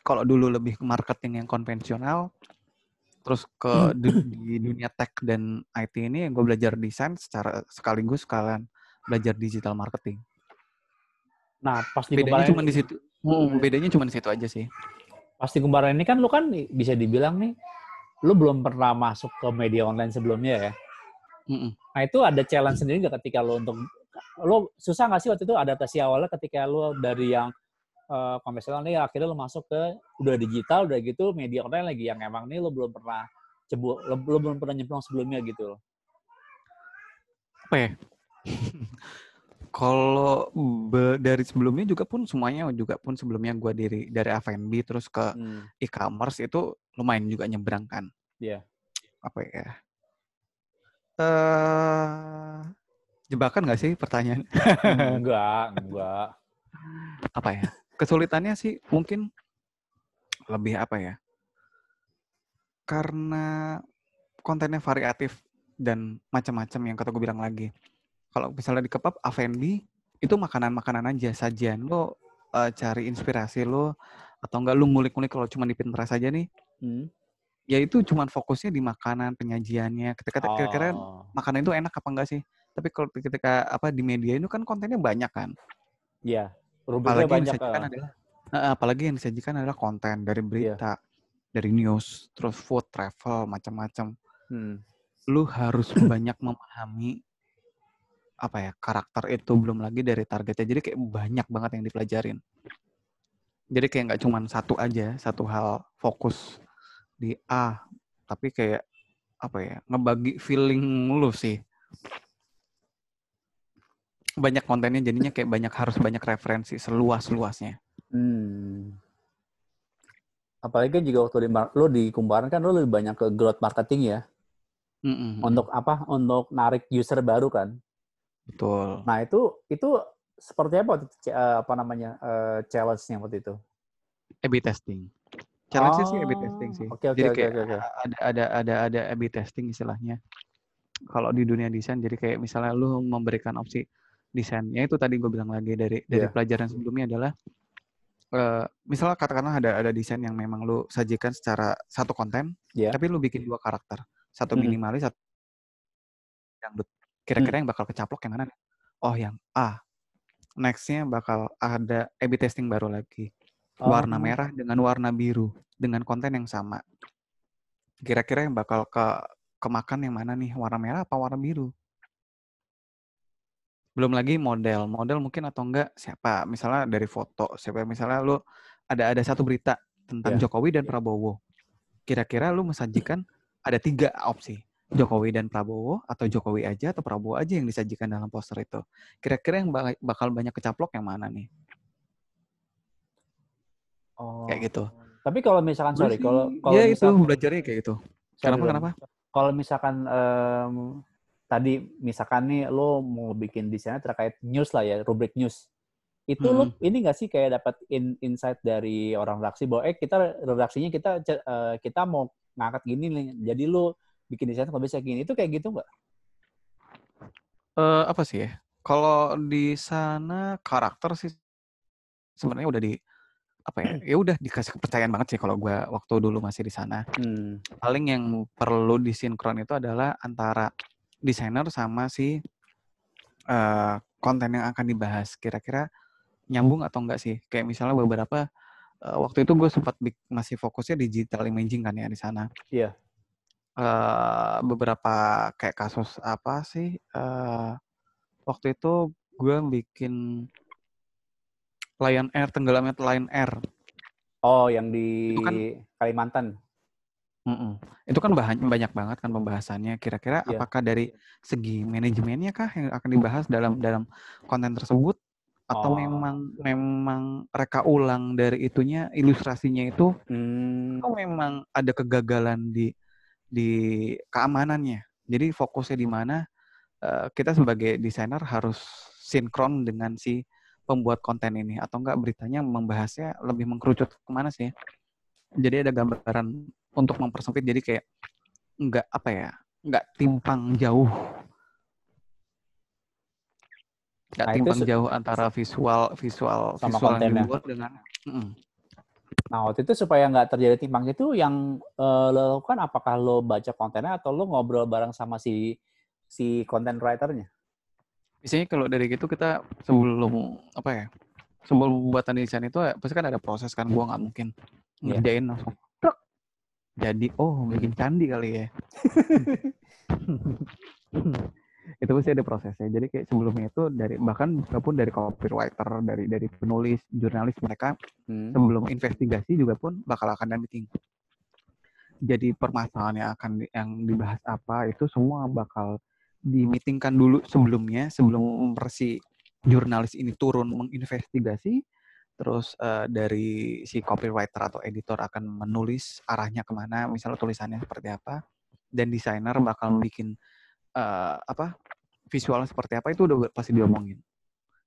Kalau dulu lebih ke marketing yang konvensional, terus ke di, di dunia tech dan IT ini gue belajar desain secara sekaligus sekalian belajar digital marketing. Nah, pas di Bedanya cuma di situ. Hmm, bedanya cuma di situ aja sih. pasti kemarin ini kan lu kan bisa dibilang nih lu belum pernah masuk ke media online sebelumnya ya. Mm-mm. Nah itu ada challenge sendiri nggak ketika lu untuk lu susah nggak sih waktu itu adaptasi awalnya ketika lu dari yang eh, konvensional nih akhirnya lu masuk ke udah digital udah gitu media online lagi yang emang nih lu belum pernah cebu lu, lu belum pernah nyemplung sebelumnya gitu loh. Apa ya? Kalau dari sebelumnya juga pun semuanya juga pun sebelumnya gue dari dari F&B terus ke Hmm. e-commerce itu lumayan juga nyebrang kan. Iya. Apa ya? Eh jebakan nggak sih pertanyaan? enggak, enggak. apa ya? Kesulitannya sih mungkin lebih apa ya? Karena kontennya variatif dan macam-macam yang kata gue bilang lagi. Kalau misalnya di kebab F&B itu makanan-makanan aja sajian lo eh, cari inspirasi lo atau enggak lu ngulik-ngulik kalau cuma di Pinterest aja nih Hmm. ya itu cuman fokusnya di makanan penyajiannya ketika kira-kira Oh, makanan itu enak apa enggak sih tapi kalau ketika apa di media itu kan kontennya banyak kan Iya. Rubriknya apalagi yang banyak. disajikan eh. adalah Eh, apalagi yang disajikan adalah konten dari berita dari news terus food travel macam-macam Hmm. lu harus banyak memahami apa ya karakter itu belum lagi dari targetnya jadi kayak banyak banget yang dipelajarin jadi kayak nggak cuman satu aja satu hal fokus di A tapi kayak apa ya ngebagi feeling lu sih banyak kontennya jadinya kayak banyak harus banyak referensi seluas luasnya Hmm. Apalagi kan juga waktu di lo di Kumparan kan lo lebih banyak ke growth marketing ya. Untuk apa? Untuk narik user baru kan. betul Nah, itu itu seperti apa eh, apa namanya? eh, challenge-nya waktu itu? A/B testing challenge sih A/B Oh, testing sih Oke, oke, jadi oke, kayak oke, oke. ada ada ada ada A/B testing istilahnya. Kalau di dunia desain jadi kayak misalnya lu memberikan opsi desain, ya itu tadi gue bilang lagi dari dari Iya. pelajaran sebelumnya adalah eh misalnya katakanlah ada ada desain yang memang lu sajikan secara satu konten, Iya. tapi lu bikin dua karakter, satu minimalis, satu dangdut. Kira-kira yang bakal kecaplok yang mana? nih? Oh yang A. Nextnya bakal ada A/B testing baru lagi warna Oh. merah dengan warna biru dengan konten yang sama. Kira-kira yang bakal ke kemakan yang mana nih? Warna merah apa warna biru? Belum lagi model. Model mungkin atau enggak siapa? Misalnya dari foto, siapa misalnya lu ada ada satu berita tentang Ya. Jokowi dan Prabowo. Kira-kira lu mensajikan ada tiga opsi. Jokowi dan Prabowo atau Jokowi aja atau Prabowo aja yang disajikan dalam poster itu. Kira-kira yang ba- bakal banyak kecaplok yang mana nih? Oh. Kayak gitu. Tapi kalau misalkan sorry, kalau kalau ya itu misal- belajarnya kayak gitu. sorry, Kenapa kenapa? Kalau misalkan em, tadi misalkan nih lo mau bikin desainnya terkait news lah ya, rubrik news. Itu lo Hmm. ini nggak sih kayak dapat in- insight dari orang redaksi bahwa eh kita redaksinya kita eh, kita mau ngangkat gini nih. Jadi lo bikin desain kalau bisa gini. Itu kayak gitu nggak? Eh apa sih ya? Kalau di sana karakter sih sebenarnya udah di apa ya? Ya udah dikasih kepercayaan banget sih kalau gua waktu dulu masih di sana. Hmm. Paling yang perlu disinkron itu adalah antara desainer sama si eh konten yang akan dibahas. Kira-kira nyambung atau enggak sih? Kayak misalnya beberapa eh, waktu itu gue sempat masih fokusnya digital imaging kan ya di sana. Iya. eh beberapa kayak kasus apa sih eh waktu itu gue bikin Lion Air tenggelamnya Lion Air Oh, yang di Itu kan Kalimantan. Mm-mm. itu kan bahan banyak banget kan pembahasannya kira-kira Iya. apakah dari segi manajemennya kah yang akan dibahas dalam dalam konten tersebut atau Oh. memang memang reka ulang dari itunya ilustrasinya itu Hmm. atau memang ada kegagalan di di keamanannya. Jadi fokusnya di mana eh, kita sebagai desainer harus sinkron dengan si pembuat konten ini atau enggak beritanya membahasnya lebih mengkerucut ke mana sih jadi ada gambaran untuk mempersempit jadi kayak enggak apa ya enggak timpang jauh enggak nah, timpang jauh antara visual visual sama visual yang dibuat dengan mm. Nah, waktu itu supaya nggak terjadi timpang itu yang uh, lo lakukan apakah lo baca kontennya atau lo ngobrol bareng sama si si content writernya? Biasanya kalau dari gitu kita sebelum apa ya? Sebelum buat desain itu pasti kan ada proses kan gua nggak mungkin yeah. ngerjain langsung. Jadi oh bikin candi kali ya. itu pasti ada prosesnya. Jadi kayak sebelumnya itu dari bahkan walaupun dari copywriter, dari dari penulis, jurnalis mereka hmm. sebelum investigasi juga pun bakal akan ada meeting. Jadi permasalahan yang akan yang dibahas apa itu semua bakal dimitingkan dulu sebelumnya sebelum versi jurnalis ini turun menginvestigasi terus uh, dari si copywriter atau editor akan menulis arahnya ke mana misalnya tulisannya seperti apa dan desainer bakal bikin uh, apa visualnya seperti apa itu udah pasti diomongin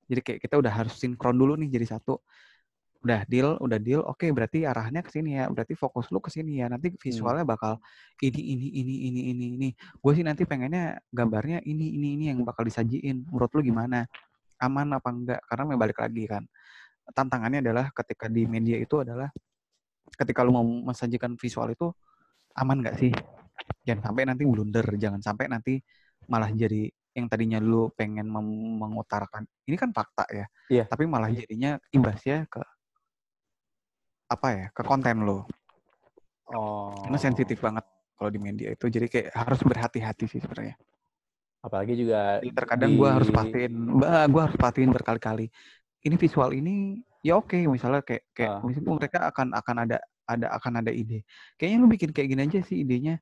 jadi kayak kita udah harus sinkron dulu nih jadi satu udah deal, udah deal, oke okay, berarti arahnya ke sini ya, berarti fokus lu ke sini ya. Nanti hmm. visualnya bakal ini ini ini ini ini ini. Gue sih nanti pengennya gambarnya ini ini ini yang bakal disajiin. Menurut lu gimana? Aman apa enggak? Karena balik lagi kan. Tantangannya adalah ketika di media itu adalah ketika lu mau mensajikan visual itu aman nggak sih? Jangan sampai nanti blunder, jangan sampai nanti malah jadi yang tadinya lu pengen mengutarakan ini kan fakta ya, yeah. tapi malah jadinya imbasnya ke apa ya ke konten lo. Oh. Karena sensitif banget kalau di media itu. Jadi kayak harus berhati-hati sih sebenarnya. Apalagi juga Jadi terkadang di... gue harus pastiin, bah, gue harus pastiin berkali-kali. Ini visual ini ya oke okay. misalnya kayak kayak uh. misalnya mereka akan akan ada ada akan ada ide. Kayaknya lu bikin kayak gini aja sih idenya.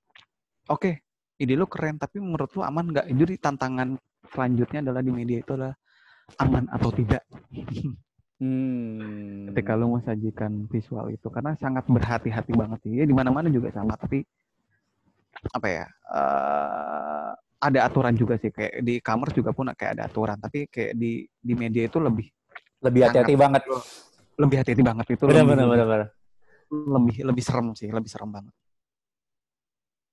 Oke, okay, ide lu keren tapi menurut lu aman nggak? Jadi tantangan selanjutnya adalah di media itu adalah aman atau tidak. Hmm. Ketika lo mau sajikan visual itu karena sangat berhati-hati banget sih. Ya di mana-mana juga sama tapi apa ya? Uh, ada aturan juga sih kayak di kamar juga pun kayak ada aturan tapi kayak di di media itu lebih lebih hati-hati banget. Lebih hati-hati banget itu. Benar benar benar. Lebih lebih serem sih, lebih serem banget.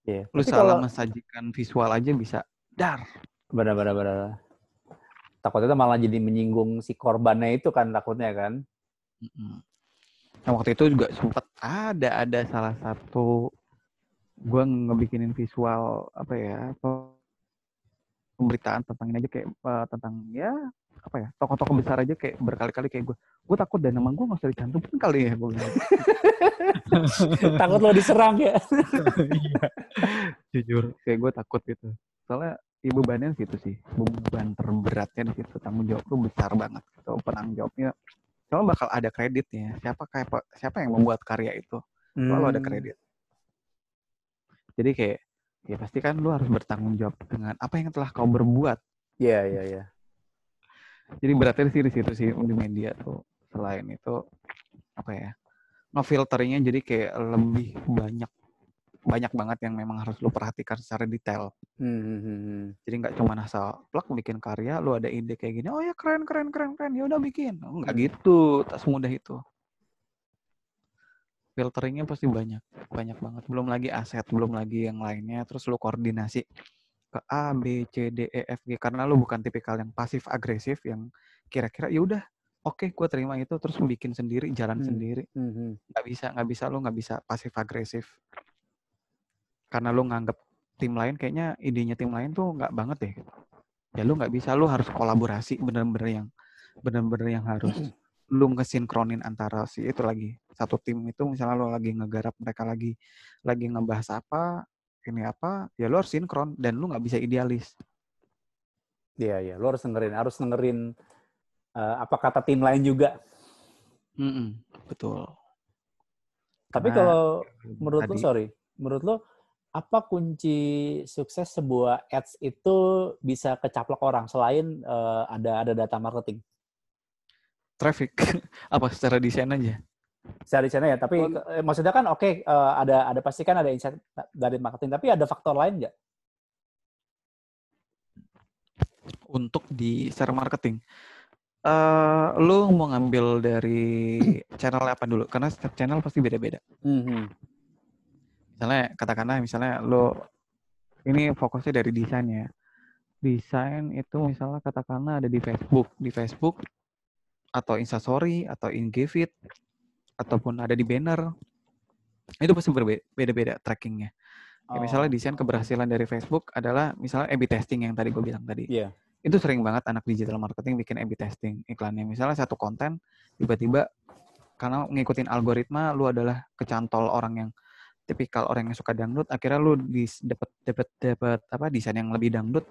Iya. Yeah. Lu salah kalau... mensajikan visual aja bisa dar. Benar benar benar takutnya itu malah jadi menyinggung si korbannya itu kan takutnya kan. Nah, waktu itu juga sempat ada ada salah satu gue ngebikinin visual apa ya pemberitaan tentang ini aja kayak uh, tentang ya apa ya tokoh-tokoh besar aja kayak berkali-kali kayak gue gue takut dan nama gue nggak usah dicantumin kali ya gue takut lo diserang ya? Iya jujur. Kayak gue takut gitu. Soalnya ya bebannya situ sih. Beban terberatnya di situ. Tanggung jawab tuh besar banget gitu. Penanggung jawabnya kalau bakal ada kreditnya. Siapa kayak siapa yang membuat karya itu? Hmm. ada kredit. Jadi kayak ya pasti kan lu harus bertanggung jawab dengan apa yang telah kau berbuat iya yeah, iya yeah, iya yeah. jadi beratnya sih di situ sih di media tuh selain itu apa ya ngefilteringnya jadi kayak lebih banyak banyak banget yang memang harus lu perhatikan secara detail. Hmm. hmm, hmm, hmm. Jadi nggak cuma asal plak bikin karya, lu ada ide kayak gini, oh ya keren keren keren keren, ya udah bikin. Nggak gitu, tak semudah itu. Filteringnya pasti banyak, banyak banget. Belum lagi aset, belum lagi yang lainnya. Terus lu koordinasi ke A, B, C, D, E, F, G. Karena lu bukan tipikal yang pasif agresif, yang kira-kira ya udah oke okay, gue terima itu terus bikin sendiri jalan hmm. sendiri nggak bisa nggak bisa lu nggak bisa pasif agresif karena lu nganggap tim lain kayaknya idenya tim lain tuh nggak banget deh ya lu nggak bisa lu harus kolaborasi bener-bener yang bener-bener yang harus lu ngesinkronin antara si itu lagi satu tim itu misalnya lu lagi ngegarap mereka lagi lagi ngebahas apa ini apa ya lu harus sinkron dan lu nggak bisa idealis. Iya iya lu harus dengerin harus dengerin uh, apa kata tim lain juga. Mm -mm, betul. Tapi nah, kalau menurut tadi, lu sorry menurut lu apa kunci sukses sebuah ads itu bisa kecaplok orang selain uh, ada ada data marketing? Traffic apa secara desain aja? Secara desain ya, tapi oh. eh, maksudnya kan oke okay, uh, eh, ada ada pasti kan ada insight dari marketing, tapi ada faktor lain nggak? untuk di share marketing. Uh, lu mau ngambil dari channel apa dulu? Karena setiap channel pasti beda-beda. Mm -hmm. Misalnya katakanlah misalnya lu ini fokusnya dari desainnya. Desain itu misalnya katakanlah ada di Facebook, di Facebook atau Instastory atau Ingevit ataupun ada di banner. Itu pasti berbeda-beda trackingnya. Kayak misalnya oh. desain keberhasilan dari Facebook adalah misalnya A/B testing yang tadi gue bilang tadi. Yeah. Itu sering banget anak digital marketing bikin A/B testing iklannya. Misalnya satu konten tiba-tiba karena ngikutin algoritma lu adalah kecantol orang yang tipikal orang yang suka dangdut akhirnya lu dapat dapat dapat apa desain yang lebih dangdut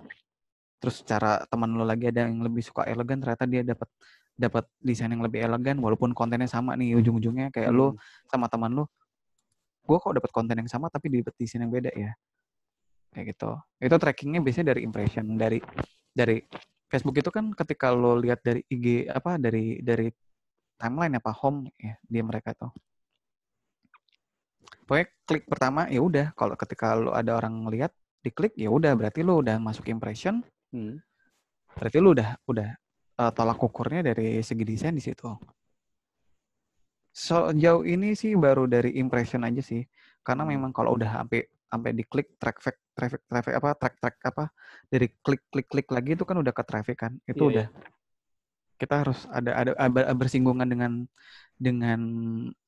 terus cara teman lu lagi ada yang lebih suka elegan ternyata dia dapat dapat desain yang lebih elegan walaupun kontennya sama nih ujung-ujungnya kayak hmm. lu sama teman lu gue kok dapat konten yang sama tapi dapat desain yang beda ya kayak gitu itu trackingnya biasanya dari impression dari dari Facebook itu kan ketika lo lihat dari IG apa dari dari timeline apa home ya dia mereka tuh pokoknya klik pertama ya udah kalau ketika lo ada orang lihat diklik ya udah berarti lo udah masuk impression hmm. berarti lo udah udah uh, tolak ukurnya dari segi desain di situ Sejauh ini sih baru dari impression aja sih. Karena hmm. memang kalau udah sampai sampai diklik traffic traffic traffic apa track track apa dari klik klik klik lagi itu kan udah ke traffic kan. Itu yeah, udah yeah. kita harus ada ada, bersinggungan dengan dengan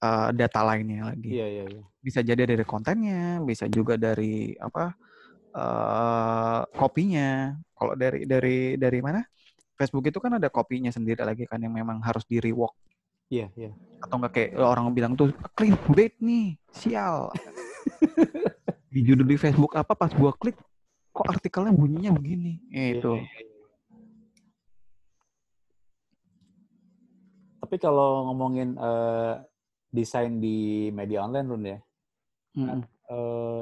uh, data lainnya lagi. Iya, iya, iya. Bisa jadi dari kontennya, bisa juga dari apa uh, kopinya. Kalau dari dari dari mana? Facebook itu kan ada kopinya sendiri lagi kan yang memang harus di rework Iya, iya. Atau enggak kayak orang bilang tuh clean bait nih, sial. di judul di Facebook apa pas gua klik kok artikelnya bunyinya begini. Ya, itu. Ya, ya. Tapi kalau ngomongin uh, desain di media online Run ya. Hmm. Kan, uh,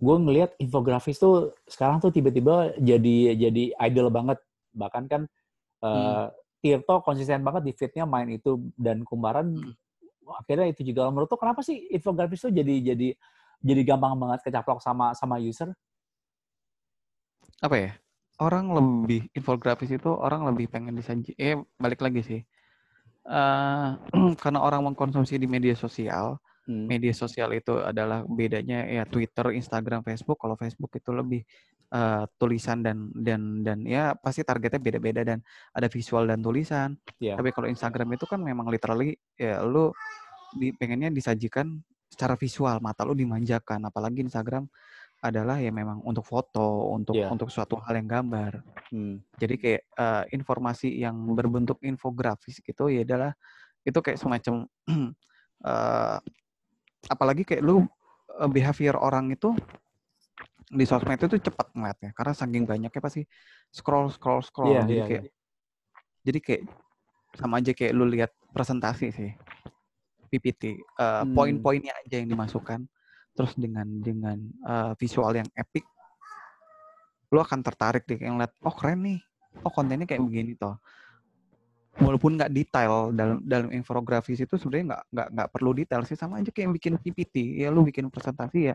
gue ngelihat infografis tuh sekarang tuh tiba-tiba jadi jadi idol banget. Bahkan kan uh, hmm Tirto konsisten banget di fitnya main itu dan Kumbaran hmm. akhirnya itu juga menurut tuh kenapa sih infografis tuh jadi jadi jadi gampang banget kecaplok sama sama user? Apa ya? Orang lebih infografis itu orang lebih pengen disaji. Eh balik lagi sih. Uh, karena orang mengkonsumsi di media sosial, hmm. media sosial itu adalah bedanya ya Twitter, Instagram, Facebook. Kalau Facebook itu lebih uh, tulisan dan dan dan ya pasti targetnya beda-beda dan ada visual dan tulisan. Yeah. Tapi kalau Instagram itu kan memang literally ya lu di, pengennya disajikan secara visual, mata lu dimanjakan. Apalagi Instagram adalah ya memang untuk foto, untuk yeah. untuk suatu hal yang gambar. Hmm. Jadi kayak uh, informasi yang berbentuk infografis gitu ya adalah itu kayak semacam uh, apalagi kayak lu behavior orang itu di sosmed itu cepat ngeliatnya karena saking banyaknya pasti scroll scroll scroll. Yeah, jadi yeah, kayak yeah. jadi kayak sama aja kayak lu lihat presentasi sih. PPT uh, hmm. poin-poinnya aja yang dimasukkan. Terus dengan dengan uh, visual yang epic lu akan tertarik deh yang lihat oh keren nih. Oh kontennya kayak begini toh walaupun nggak detail dalam dalam infografis itu sebenarnya nggak nggak nggak perlu detail sih sama aja kayak yang bikin PPT ya lu bikin presentasi ya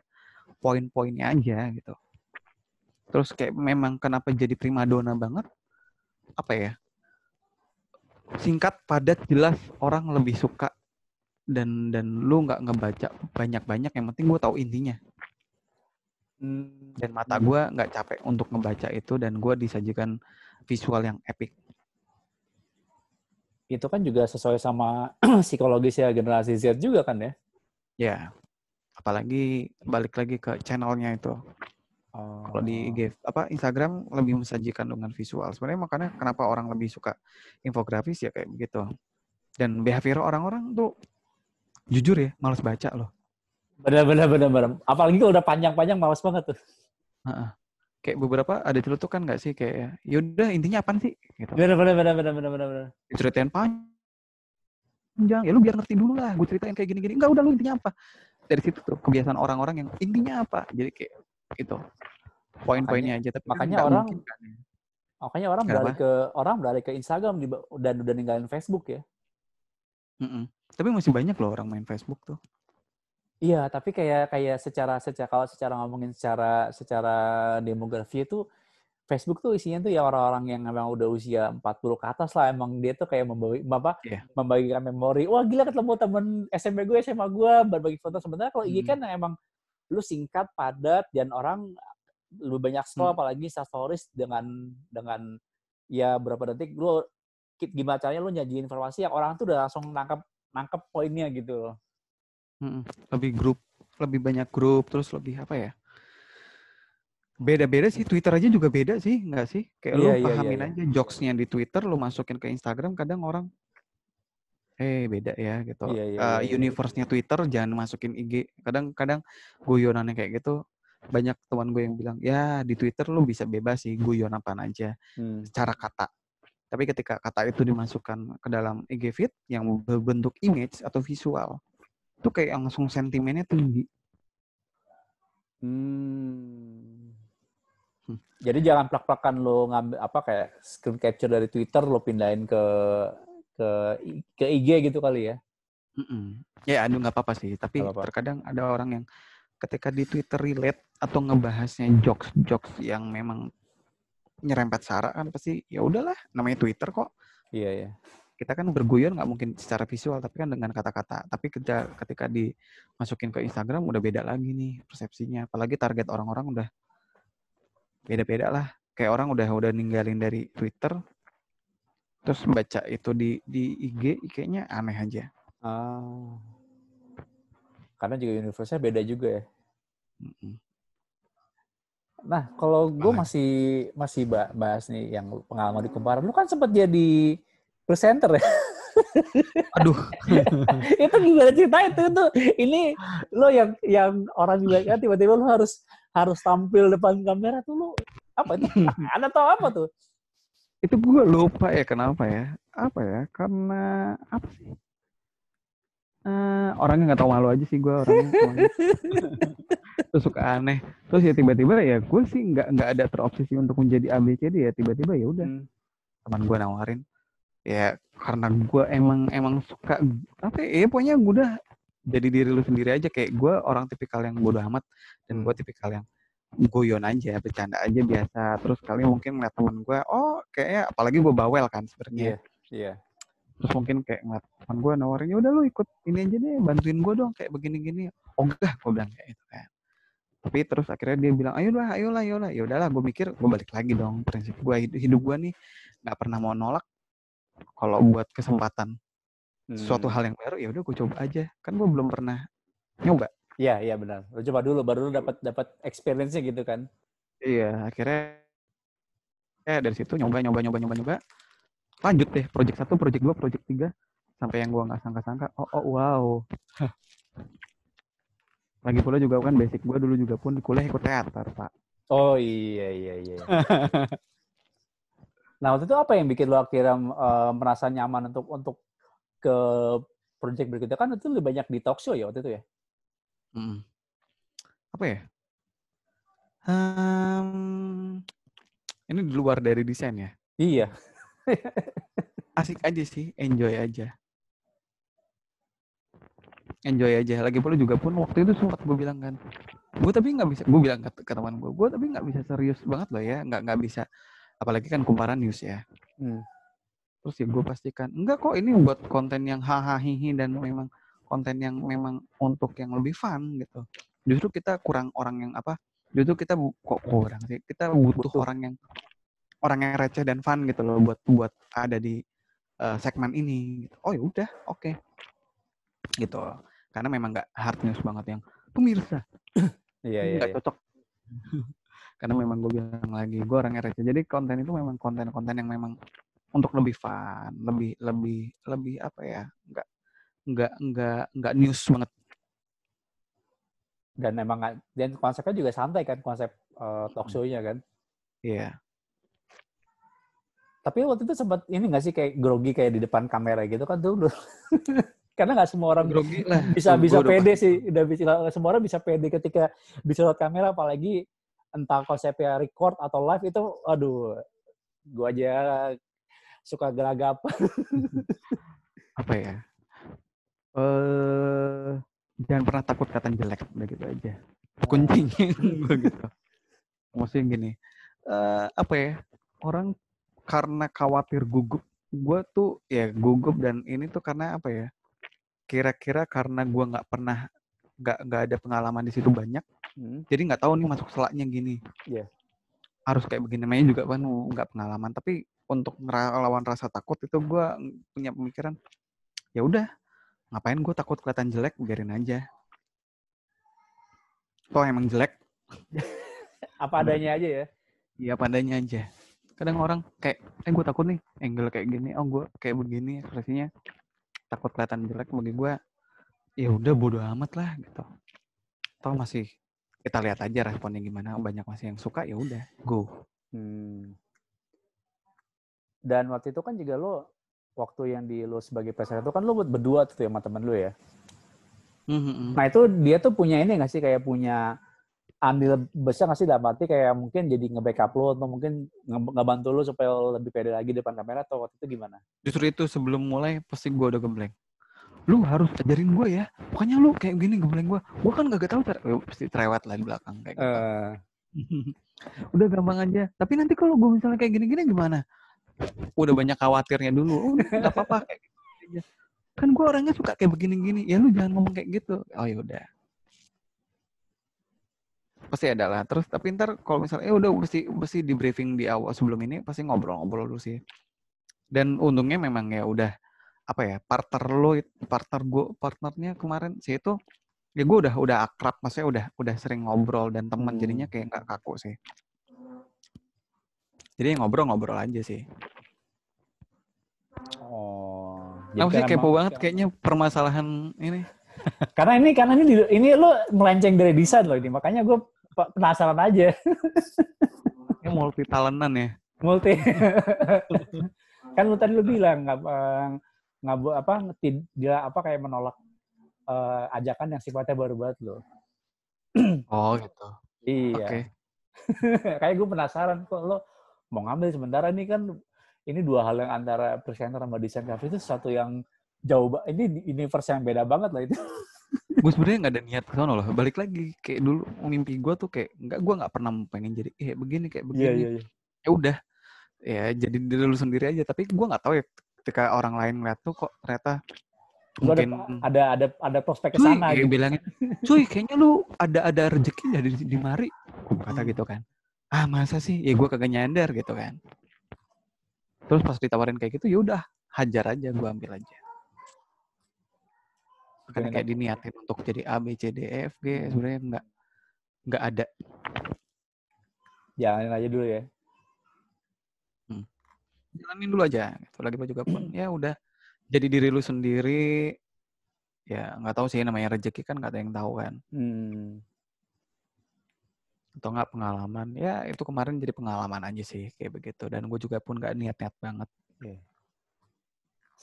poin-poinnya aja gitu. Terus kayak memang kenapa jadi primadona banget? Apa ya? Singkat, padat, jelas orang lebih suka dan dan lu nggak ngebaca banyak-banyak yang penting gue tahu intinya hmm. dan mata gue nggak capek untuk ngebaca itu dan gue disajikan visual yang epic itu kan juga sesuai sama psikologis ya generasi Z juga kan ya? Ya apalagi balik lagi ke channelnya itu. Oh. kalau di IG apa Instagram lebih mensajikan dengan visual. Sebenarnya makanya kenapa orang lebih suka infografis ya kayak begitu dan behavior orang-orang tuh jujur ya malas baca loh. Benar benar benar benar. Apalagi kalau udah panjang-panjang malas banget tuh. Uh-uh. Kayak beberapa ada kan nggak sih? Kayak yaudah intinya apa sih? Gitu. Benar benar benar benar benar benar ceritain panjang. Ya lu biar ngerti dulu lah gue ceritain kayak gini-gini. Enggak udah lu intinya apa? Dari situ tuh kebiasaan orang-orang yang intinya apa? Jadi kayak itu poin-poinnya aja tapi makanya orang kan. makanya orang Kenapa? beralih ke orang beralih ke Instagram dan udah ninggalin Facebook ya. Mm -mm. tapi masih banyak loh orang main Facebook tuh iya tapi kayak kayak secara secara kalau secara ngomongin secara secara demografi itu Facebook tuh isinya tuh ya orang-orang yang memang udah usia 40 ke atas lah. Emang dia tuh kayak membagi, apa, yeah. membagikan memori. Wah gila ketemu temen SMP gue, SMA gue, berbagi foto. Sebenarnya kalau IG hmm. kan emang lu singkat, padat, dan orang lebih banyak scroll, hmm. apalagi stories dengan dengan ya berapa detik lu gimana caranya lu nyajiin informasi yang orang tuh udah langsung nangkep nangkep poinnya gitu. Hmm. Lebih grup, lebih banyak grup, terus lebih apa ya? Beda-beda sih, Twitter aja juga beda sih, nggak sih? Kayak yeah, lu yeah, iya, pahamin yeah, aja jokesnya di Twitter, lu masukin ke Instagram, kadang orang, eh beda ya gitu. Yeah, yeah, uh, yeah, universe-nya Twitter jangan masukin IG. Kadang-kadang guyonannya kayak gitu, banyak teman gue yang bilang, ya di Twitter lu bisa bebas sih guyon apa aja, hmm. secara kata. Tapi ketika kata itu dimasukkan ke dalam IG feed yang berbentuk image atau visual, itu kayak langsung sentimennya tinggi. Hmm. Jadi jangan plak-plakan lo ngambil apa kayak screen capture dari Twitter lo pindahin ke ke ke IG gitu kali ya. Mm -mm. Ya, aduh nggak apa-apa sih. Tapi apa -apa. terkadang ada orang yang ketika di Twitter relate atau ngebahasnya jokes-jokes yang memang nyerempet sara kan pasti ya udahlah namanya Twitter kok. Iya ya. Kita kan berguyon nggak mungkin secara visual tapi kan dengan kata-kata. Tapi ketika ketika dimasukin ke Instagram udah beda lagi nih persepsinya. Apalagi target orang-orang udah beda-beda lah. Kayak orang udah udah ninggalin dari Twitter terus baca itu di di IG kayaknya aneh aja. Ah. Karena juga universe beda juga ya. Nah kalau gue masih masih bahas nih yang pengalaman di kumparan. Lu kan sempat jadi presenter ya Aduh. itu gimana cerita itu tuh? Ini lo yang yang orang juga kan tiba-tiba lo harus harus tampil depan kamera tuh lo apa itu? Ada tau apa tuh? Itu gue lupa ya kenapa ya? Apa ya? Karena apa sih? Uh, orangnya nggak tahu malu aja sih gue orangnya terus suka aneh terus ya tiba-tiba ya gue sih nggak nggak ada terobsesi untuk menjadi ABCD ya tiba-tiba ya udah hmm. teman gue nawarin ya karena gue emang emang suka apa ya, ya pokoknya gue udah jadi diri lu sendiri aja. Kayak gue orang tipikal yang bodoh amat dan gue tipikal yang guyon aja bercanda aja biasa. Terus kali mungkin ngeliat teman gue oh kayaknya apalagi gue bawel kan sebenarnya. Iya yeah, yeah. terus mungkin kayak ngeliat teman gue nawarin ya udah lu ikut ini aja deh bantuin gue dong kayak begini-gini. Oh enggak gue bilang kayak itu kan. Tapi terus akhirnya dia bilang ayolah ayolah ayolah ya udahlah gue mikir gue balik lagi dong. Prinsip gue hidup, hidup gue nih nggak pernah mau nolak kalau buat kesempatan hmm. suatu hal yang baru ya udah gue coba aja. Kan gue belum pernah nyoba. Iya iya benar. Lu coba dulu baru dapat dapat experience-nya gitu kan. Iya akhirnya ya dari situ nyoba nyoba nyoba nyoba nyoba. Lanjut deh project satu project dua project tiga sampai yang gue nggak sangka-sangka. Oh oh wow. Lagi pula juga kan basic gue dulu juga pun di kuliah ikut teater pak. Oh iya iya iya Nah waktu itu apa yang bikin lo akhirnya uh, merasa nyaman untuk untuk ke project berikutnya kan itu lebih banyak di talk show ya waktu itu ya? Hmm. Apa ya? Um, ini di luar dari desain ya? Iya. Asik aja sih, enjoy aja. Enjoy aja. Lagi pula juga pun waktu itu sempat gue bilang kan, gue tapi nggak bisa, gue bilang ke, ke teman gue, gue tapi nggak bisa serius banget loh ya, nggak nggak bisa apalagi kan kumparan news ya hmm. terus ya gue pastikan enggak kok ini buat konten yang hahaha dan memang konten yang memang untuk yang lebih fun gitu justru kita kurang orang yang apa justru kita kok kurang sih kita butuh, butuh orang yang orang yang receh dan fun gitu loh buat buat ada di uh, segmen ini gitu. oh ya udah oke okay. gitu karena memang nggak hard news banget yang pemirsa iya, iya, nggak iya. cocok karena memang gue bilang lagi gue orangnya receh jadi konten itu memang konten-konten yang memang untuk lebih fun lebih lebih lebih apa ya nggak nggak nggak nggak news banget. Dan memang dan konsepnya juga santai kan konsep uh, talk show-nya kan. Iya. Yeah. tapi waktu itu sempat ini nggak sih kayak grogi kayak di depan kamera gitu kan tuh karena nggak semua orang grogi lah. bisa bisa pede sih. udah bisa semua orang bisa pede ketika bisa lewat kamera apalagi entah konsepnya record atau live itu aduh gua aja suka gelagap. Apa ya? Eh uh, jangan pernah takut kata jelek udah gitu aja. Kuncinya gue gitu. Maksudnya gini uh, apa ya orang karena khawatir gugup gue tuh ya gugup dan ini tuh karena apa ya kira-kira karena gue nggak pernah nggak nggak ada pengalaman di situ banyak hmm. jadi nggak tahu nih masuk selaknya gini. Yeah. harus kayak begini. Namanya juga kan nggak pengalaman. Tapi untuk ngelawan rasa takut itu gue punya pemikiran ya udah ngapain gue takut kelihatan jelek biarin aja. Toh emang jelek. Apa adanya aja ya? Iya apa adanya aja. Kadang orang kayak eh gue takut nih angle kayak gini oh gue kayak begini ekspresinya takut kelihatan jelek. Bagi gue ya udah bodo amat lah gitu. Toh masih kita lihat aja responnya gimana banyak masih yang suka ya udah go hmm. dan waktu itu kan juga lo waktu yang di lo sebagai peserta itu kan lo berdua tuh ya sama temen lo ya mm-hmm. nah itu dia tuh punya ini nggak sih kayak punya ambil besar nggak sih dalam arti kayak mungkin jadi nge-backup lo atau mungkin ngebantu lo supaya lo lebih pede lagi depan kamera atau waktu itu gimana? Justru itu sebelum mulai pasti gue udah gembleng. Lu harus ajarin gue ya. Pokoknya lu kayak gini gembleng gue. Gue kan gak tahu cara. Pasti terewet lah di belakang kayak gitu. Uh. udah gampang aja. Tapi nanti kalau gue misalnya kayak gini-gini gimana? Udah banyak khawatirnya dulu. Oh, gak apa-apa kayak gitu Kan gue orangnya suka kayak begini-gini. Ya lu jangan ngomong kayak gitu. Oh ya udah pasti ada lah. Terus tapi ntar kalau misalnya eh udah mesti mesti di briefing di awal sebelum ini pasti ngobrol-ngobrol dulu sih. Dan untungnya memang ya udah apa ya partner lo partner gue partnernya kemarin sih itu ya gue udah udah akrab maksudnya udah udah sering ngobrol dan teman hmm. jadinya kayak nggak kaku sih jadi ngobrol-ngobrol aja sih oh jadi sih kepo banget kayaknya permasalahan ini karena ini karena ini ini lo melenceng dari desain loh ini makanya gue penasaran aja. Ini multi talentan ya. Multi. kan lu tadi lu bilang nggak nggak apa tidak apa kayak menolak uh, ajakan yang sifatnya baru banget lo. oh gitu. Iya. Okay. kayak gue penasaran kok lo mau ngambil sementara ini kan ini dua hal yang antara presenter sama desain grafis itu satu yang jauh ini universe yang beda banget lah itu gue sebenarnya nggak ada niat ke sana loh balik lagi kayak dulu mimpi gue tuh kayak nggak gue nggak pernah pengen jadi kayak begini kayak iya, begini yeah, yeah, yeah. ya udah ya jadi diri lu sendiri aja tapi gue nggak tahu ya ketika orang lain ngeliat tuh kok ternyata mungkin ada ada ada prospek ke sana gitu. bilangin cuy kayaknya lu ada ada rezeki dari di, di mari. Kata hmm. gitu kan. Ah masa sih? Ya gue kagak nyadar gitu kan. Terus pas ditawarin kayak gitu ya udah hajar aja gue ambil aja. Karena kayak diniatin untuk jadi A B C D E F G sebenarnya nggak nggak ada. Jalanin aja dulu ya. Jalanin dulu aja gitu. Lagi juga pun ya udah. Jadi diri lu sendiri ya nggak tahu sih namanya rezeki kan nggak ada yang tahu kan. Hmm. atau nggak pengalaman. Ya itu kemarin jadi pengalaman aja sih kayak begitu. Dan gue juga pun nggak niat niat banget. Yeah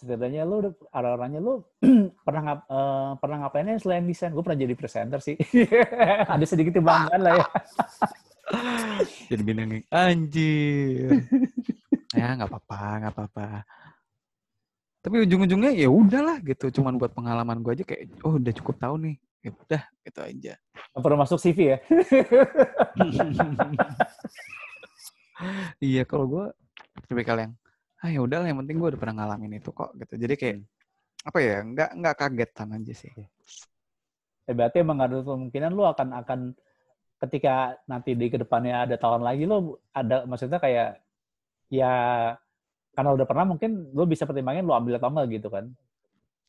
setidaknya lu ada orangnya lu pernah ngap, uh, pernah ngapainnya selain desain? Gue pernah jadi presenter sih. Ada sedikit kebanggaan lah ya. Jadi bintang anjir ya nggak apa-apa nggak apa-apa tapi ujung-ujungnya ya udahlah gitu cuman buat pengalaman gue aja kayak oh udah cukup tahu nih. Ya udah gitu aja. Perlu masuk CV ya? Iya kalau gue tipikal yang ah ya udah yang penting gue udah pernah ngalamin itu kok gitu. Jadi kayak hmm. apa ya nggak nggak kagetan aja sih. Ya, berarti emang ada kemungkinan lu akan akan ketika nanti di ke depannya ada tahun lagi lu ada maksudnya kayak ya karena udah pernah mungkin lu bisa pertimbangin lu ambil atau enggak gitu kan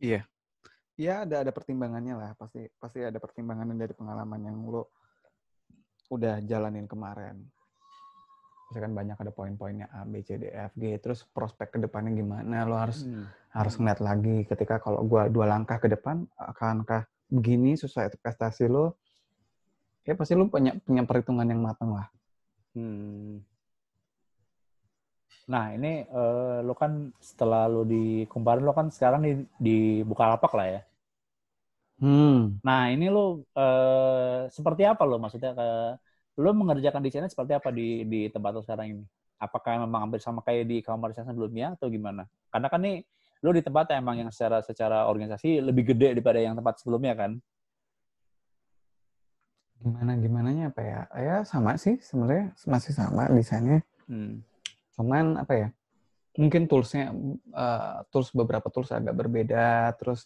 iya iya ada ada pertimbangannya lah pasti pasti ada pertimbangan dari pengalaman yang lu udah jalanin kemarin misalkan banyak ada poin-poinnya A, B, C, D, E, F, G, terus prospek ke depannya gimana, lo harus hmm. harus ngeliat lagi ketika kalau gue dua langkah ke depan, akankah begini sesuai ekspektasi lo, ya pasti lo punya, punya perhitungan yang matang lah. Hmm. Nah ini uh, lo kan setelah lo di kumparan lo kan sekarang di, di Bukalapak lah ya. Hmm. Nah ini lo uh, seperti apa lo maksudnya ke lo mengerjakan di sana seperti apa di di tempat lo sekarang ini? Apakah memang hampir sama kayak di kamar sana sebelumnya atau gimana? Karena kan nih lo di tempat emang yang secara secara organisasi lebih gede daripada yang tempat sebelumnya kan? gimana gimananya apa ya ya sama sih sebenarnya masih sama desainnya hmm. Cuman apa ya mungkin toolsnya uh, tools beberapa tools agak berbeda terus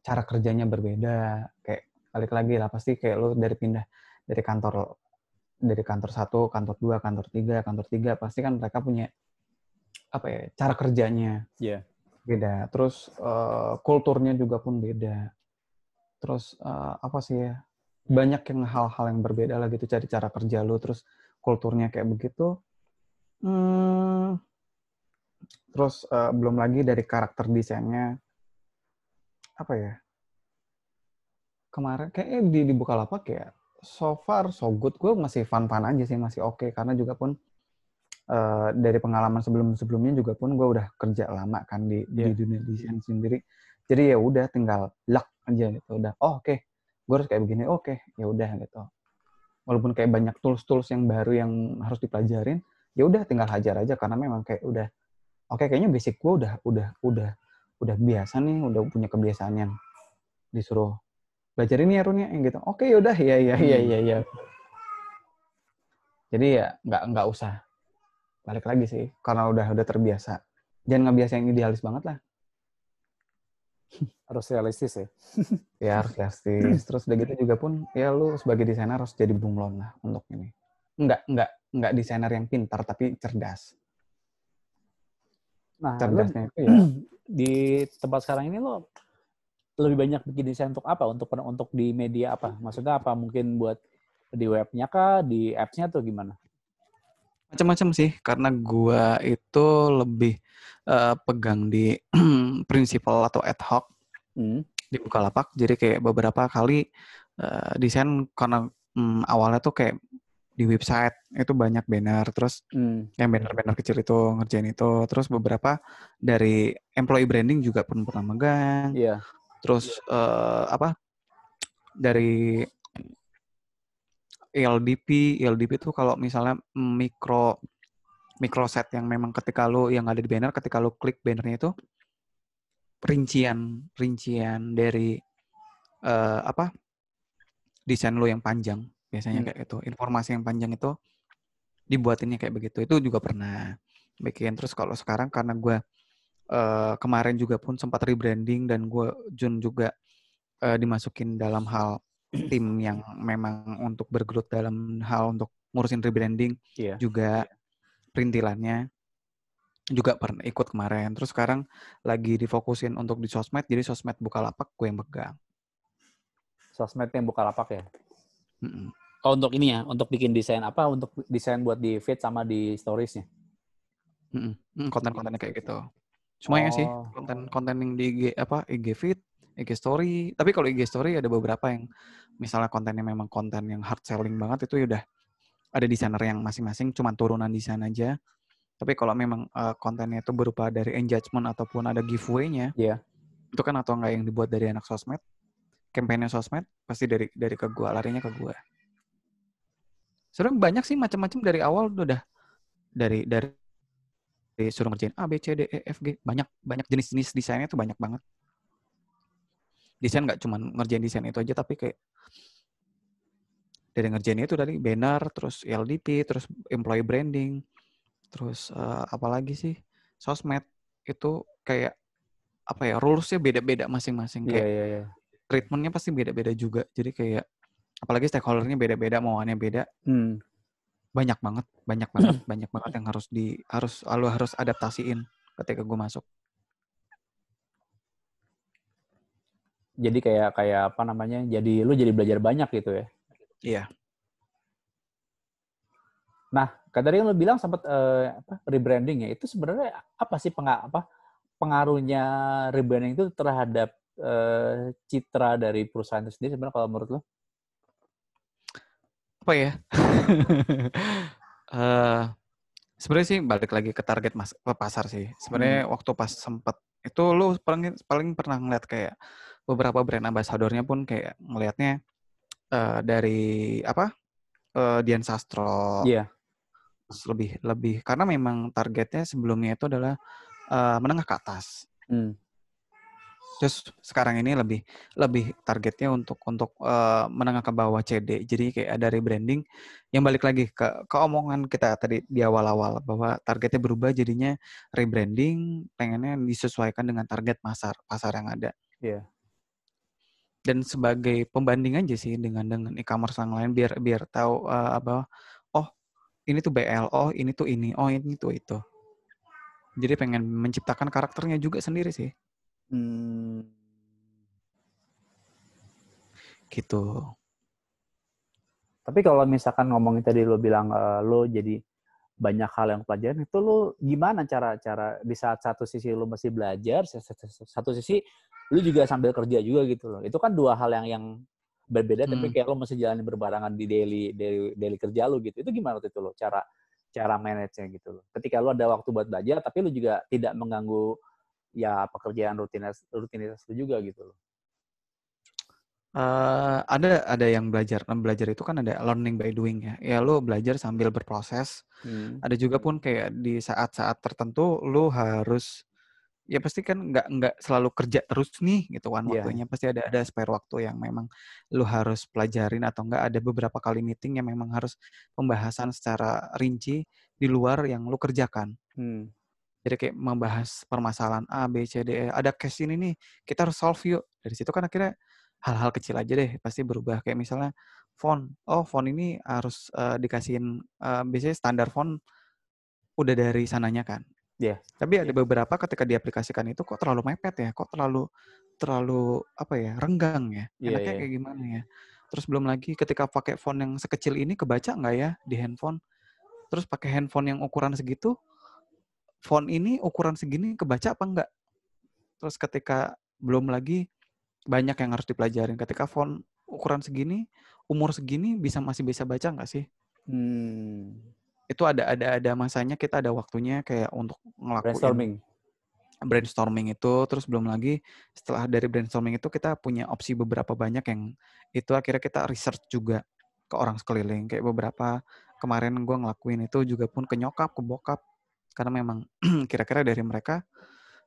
cara kerjanya berbeda kayak balik lagi lah pasti kayak lu dari pindah dari kantor dari kantor satu kantor dua kantor tiga kantor tiga pasti kan mereka punya apa ya cara kerjanya yeah. beda. Terus uh, kulturnya juga pun beda. Terus uh, apa sih ya banyak yang hal-hal yang berbeda lah gitu cari cara kerja lu terus kulturnya kayak begitu hmm, terus uh, belum lagi dari karakter desainnya apa ya kemarin kayaknya di di Bukalapak ya so far so good gue masih fun fun aja sih masih oke okay. karena juga pun uh, dari pengalaman sebelum sebelumnya juga pun gue udah kerja lama kan di yeah. di iya. dunia desain sendiri jadi ya udah tinggal luck aja gitu udah oh oke okay gue harus kayak begini oke okay, ya udah gitu walaupun kayak banyak tools-tools yang baru yang harus dipelajarin ya udah tinggal hajar aja karena memang kayak udah oke okay, kayaknya basic gue udah udah udah udah biasa nih udah punya kebiasaan yang disuruh belajar ini ya Run ya gitu oke okay, yaudah ya ya ya ya ya jadi ya nggak nggak usah balik lagi sih karena udah udah terbiasa jangan ngebiasa yang idealis banget lah harus realistis ya. ya harus realistis. Terus udah gitu juga pun ya lu sebagai desainer harus jadi bunglon lah untuk ini. Enggak enggak enggak desainer yang pintar tapi cerdas. Nah, cerdasnya itu ya di tempat sekarang ini lo lebih banyak bikin desain untuk apa? Untuk untuk di media apa? Maksudnya apa? Mungkin buat di webnya kah, di apps-nya tuh gimana? Macam-macam sih, karena gua itu lebih uh, pegang di prinsipal atau ad hoc hmm. di Bukalapak. Jadi kayak beberapa kali uh, desain karena um, awalnya tuh kayak di website itu banyak banner terus hmm. yang banner-banner kecil itu ngerjain itu terus beberapa dari employee branding juga pun pernah megang yeah. terus uh, apa dari LDP LDP itu kalau misalnya mikro microset yang memang ketika lo yang ada di banner ketika lo klik bannernya itu rincian rincian dari uh, apa desain lo yang panjang biasanya hmm. kayak gitu informasi yang panjang itu dibuatinnya kayak begitu itu juga pernah bikin terus kalau sekarang karena gue uh, kemarin juga pun sempat rebranding dan gue Jun juga uh, dimasukin dalam hal tim yang memang untuk bergelut dalam hal untuk ngurusin rebranding yeah. juga perintilannya juga pernah ikut kemarin. Terus sekarang lagi difokusin untuk di sosmed, jadi sosmed buka lapak gue yang pegang. Sosmed yang buka lapak ya? Mm -mm. Oh untuk ini ya, untuk bikin desain apa? Untuk desain buat di feed sama di storiesnya? Mm -mm. Konten-kontennya kayak gitu. Semuanya oh. sih, konten-konten yang di IG apa IG feed, IG story. Tapi kalau IG story ada beberapa yang misalnya kontennya memang konten yang hard selling banget itu ya udah ada desainer yang masing-masing cuma turunan desain aja. Tapi kalau memang uh, kontennya itu berupa dari engagement ataupun ada giveaway-nya, yeah. itu kan atau enggak yang dibuat dari anak sosmed, kampanye sosmed pasti dari dari ke gua, larinya ke gua. Sebenarnya banyak sih macam-macam dari awal udah dari dari suruh ngerjain A, B, C, D, E, F, G. Banyak banyak jenis-jenis desainnya tuh banyak banget. Desain nggak cuma ngerjain desain itu aja, tapi kayak dari ngerjain itu dari banner, terus LDP, terus employee branding, terus uh, apalagi sih sosmed itu kayak apa ya rulesnya beda-beda masing-masing iya, kayak yeah, yeah, yeah. treatmentnya pasti beda-beda juga jadi kayak apalagi stakeholdernya beda-beda mauannya beda hmm. banyak banget banyak banget banyak banget yang harus di harus lalu harus adaptasiin ketika gue masuk jadi kayak kayak apa namanya jadi lu jadi belajar banyak gitu ya Iya. Nah, kan tadi lo bilang sempat uh, apa, rebranding ya. Itu sebenarnya apa sih peng apa pengaruhnya rebranding itu terhadap uh, citra dari perusahaan itu sendiri sebenarnya kalau menurut lo? Apa ya? uh, sebenarnya sih balik lagi ke target mas pasar sih. Sebenarnya hmm. waktu pas sempat itu lo paling paling pernah ngeliat kayak beberapa brand ambasadornya pun kayak ngelihatnya uh, dari apa uh, Dian Sastro. Iya. Yeah. Lebih lebih karena memang targetnya sebelumnya itu adalah uh, menengah ke atas. Hmm. Terus sekarang ini lebih lebih targetnya untuk untuk uh, menengah ke bawah CD. Jadi kayak ada rebranding yang balik lagi ke ke omongan kita tadi di awal-awal bahwa targetnya berubah jadinya rebranding pengennya disesuaikan dengan target pasar pasar yang ada. Iya. Yeah. Dan sebagai pembanding aja sih dengan dengan e-commerce yang lain biar biar tahu uh, apa oh ini tuh BL, oh ini tuh ini, oh ini tuh itu. Jadi pengen menciptakan karakternya juga sendiri sih. Hmm. Gitu. Tapi kalau misalkan ngomongin tadi lo bilang uh, lo jadi banyak hal yang pelajaran itu lo gimana cara cara di saat satu sisi lo masih belajar satu sisi lo juga sambil kerja juga gitu loh itu kan dua hal yang yang berbeda hmm. tapi kayak lo masih jalani berbarengan di daily daily, daily kerja lo gitu itu gimana waktu itu lo cara cara manage-nya gitu loh ketika lo ada waktu buat belajar tapi lo juga tidak mengganggu ya pekerjaan rutinitas rutinitas itu juga gitu loh. Uh, ada ada yang belajar belajar itu kan ada learning by doing ya ya lo belajar sambil berproses hmm. ada juga pun kayak di saat-saat tertentu lo harus ya pasti kan nggak nggak selalu kerja terus nih gitu kan yeah. waktunya pasti ada ada spare waktu yang memang lo harus pelajarin atau enggak ada beberapa kali meeting yang memang harus pembahasan secara rinci di luar yang lo kerjakan hmm. Jadi kayak membahas permasalahan A, B, C, D, E. Ada case ini nih, kita harus solve yuk. Dari situ kan akhirnya hal-hal kecil aja deh pasti berubah. Kayak misalnya font. Oh, font ini harus uh, dikasihin, uh, biasanya standar font udah dari sananya kan. Iya. Yeah. Tapi ada yeah. beberapa ketika diaplikasikan itu kok terlalu mepet ya, kok terlalu terlalu apa ya, renggang ya. Yeah, Enaknya yeah. kayak gimana ya. Terus belum lagi ketika pakai font yang sekecil ini kebaca nggak ya di handphone. Terus pakai handphone yang ukuran segitu, font ini ukuran segini kebaca apa enggak? Terus ketika belum lagi banyak yang harus dipelajarin. Ketika font ukuran segini, umur segini bisa masih bisa baca nggak sih? Hmm. Itu ada ada ada masanya kita ada waktunya kayak untuk ngelakuin brainstorming. Brainstorming itu terus belum lagi setelah dari brainstorming itu kita punya opsi beberapa banyak yang itu akhirnya kita research juga ke orang sekeliling kayak beberapa kemarin gue ngelakuin itu juga pun ke nyokap ke bokap karena memang kira-kira dari mereka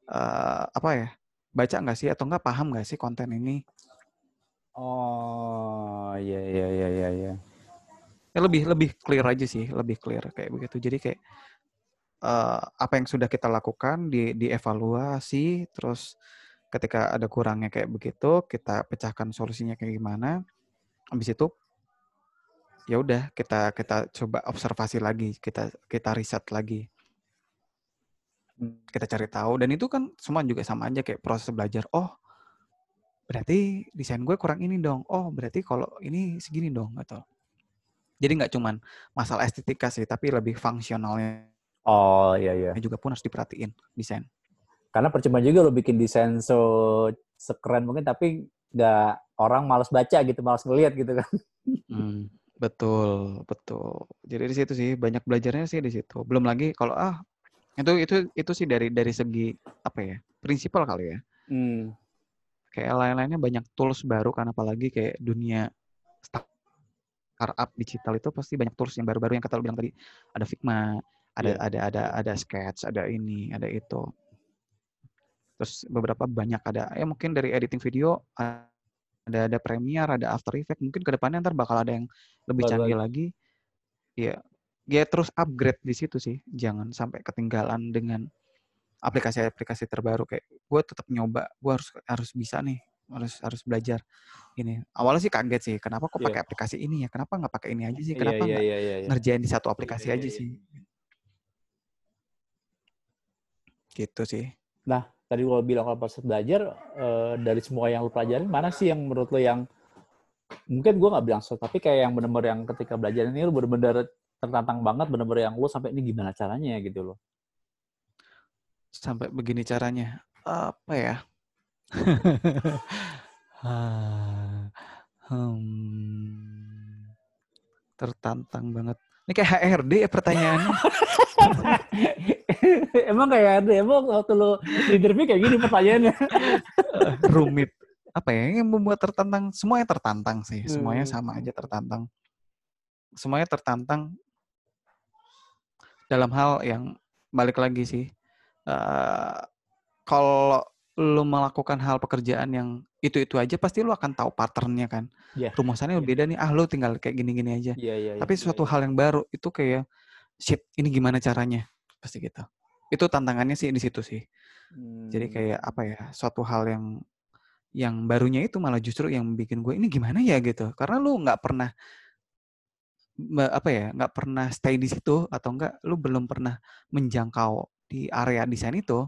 uh, apa ya baca nggak sih atau nggak paham nggak sih konten ini? Oh iya iya iya iya ya. ya lebih lebih clear aja sih lebih clear kayak begitu. Jadi kayak uh, apa yang sudah kita lakukan di dievaluasi terus ketika ada kurangnya kayak begitu kita pecahkan solusinya kayak gimana. Habis itu ya udah kita kita coba observasi lagi kita kita riset lagi kita cari tahu dan itu kan semua juga sama aja kayak proses belajar. Oh, berarti desain gue kurang ini dong. Oh, berarti kalau ini segini dong gitu. Jadi nggak cuman masalah estetika sih, tapi lebih fungsionalnya. Oh iya iya. Juga pun harus diperhatiin desain. Karena percuma juga lo bikin desain so sekeren mungkin, tapi nggak orang malas baca gitu, malas ngeliat gitu kan. Hmm, betul betul. Jadi di situ sih banyak belajarnya sih di situ. Belum lagi kalau ah itu itu itu sih dari dari segi apa ya? Prinsipal kali ya. Hmm. Kayak lain-lainnya banyak tools baru kan apalagi kayak dunia startup digital itu pasti banyak tools yang baru-baru yang kata lu bilang tadi. Ada Figma, ada yeah. ada ada ada Sketch, ada ini, ada itu. Terus beberapa banyak ada ya mungkin dari editing video ada ada Premiere, ada After Effects, mungkin ke depannya ntar bakal ada yang lebih canggih lagi. Ya, ya terus upgrade di situ sih. Jangan sampai ketinggalan dengan aplikasi-aplikasi terbaru. Kayak gue tetap nyoba gue harus harus bisa nih harus harus belajar. Ini awalnya sih kaget sih kenapa kok pakai yeah. aplikasi ini ya? Kenapa nggak pakai ini aja sih? Iya, kenapa nggak yeah, yeah, yeah, yeah, ngerjain di satu aplikasi yeah, aja yeah, sih? gitu sih. Nah tadi lo bilang kalau proses belajar uh, dari semua yang lo pelajarin mana sih yang menurut lo yang mungkin gue nggak bilang so tapi kayak yang benar-benar yang ketika belajar ini lo benar-benar tertantang banget bener-bener yang lu sampai ini gimana caranya gitu loh. Sampai begini caranya. Apa ya? hmm, tertantang banget. Ini kayak HRD ya pertanyaannya. emang kayak HRD, emang waktu lu interview kayak gini pertanyaannya. Rumit. Apa ya yang membuat tertantang? Semuanya tertantang sih. Semuanya hmm. sama aja tertantang. Semuanya tertantang dalam hal yang balik lagi sih uh, kalau lo melakukan hal pekerjaan yang itu-itu aja pasti lo akan tahu patternnya kan. Yeah. Rumusannya yeah. beda nih. Ah lo tinggal kayak gini-gini aja. Yeah, yeah, Tapi yeah, suatu yeah, hal yang baru itu kayak shit ini gimana caranya pasti gitu. Itu tantangannya sih di situ sih. Hmm. Jadi kayak apa ya suatu hal yang yang barunya itu malah justru yang bikin gue ini gimana ya gitu. Karena lu nggak pernah apa ya nggak pernah stay di situ atau enggak lu belum pernah menjangkau di area desain itu.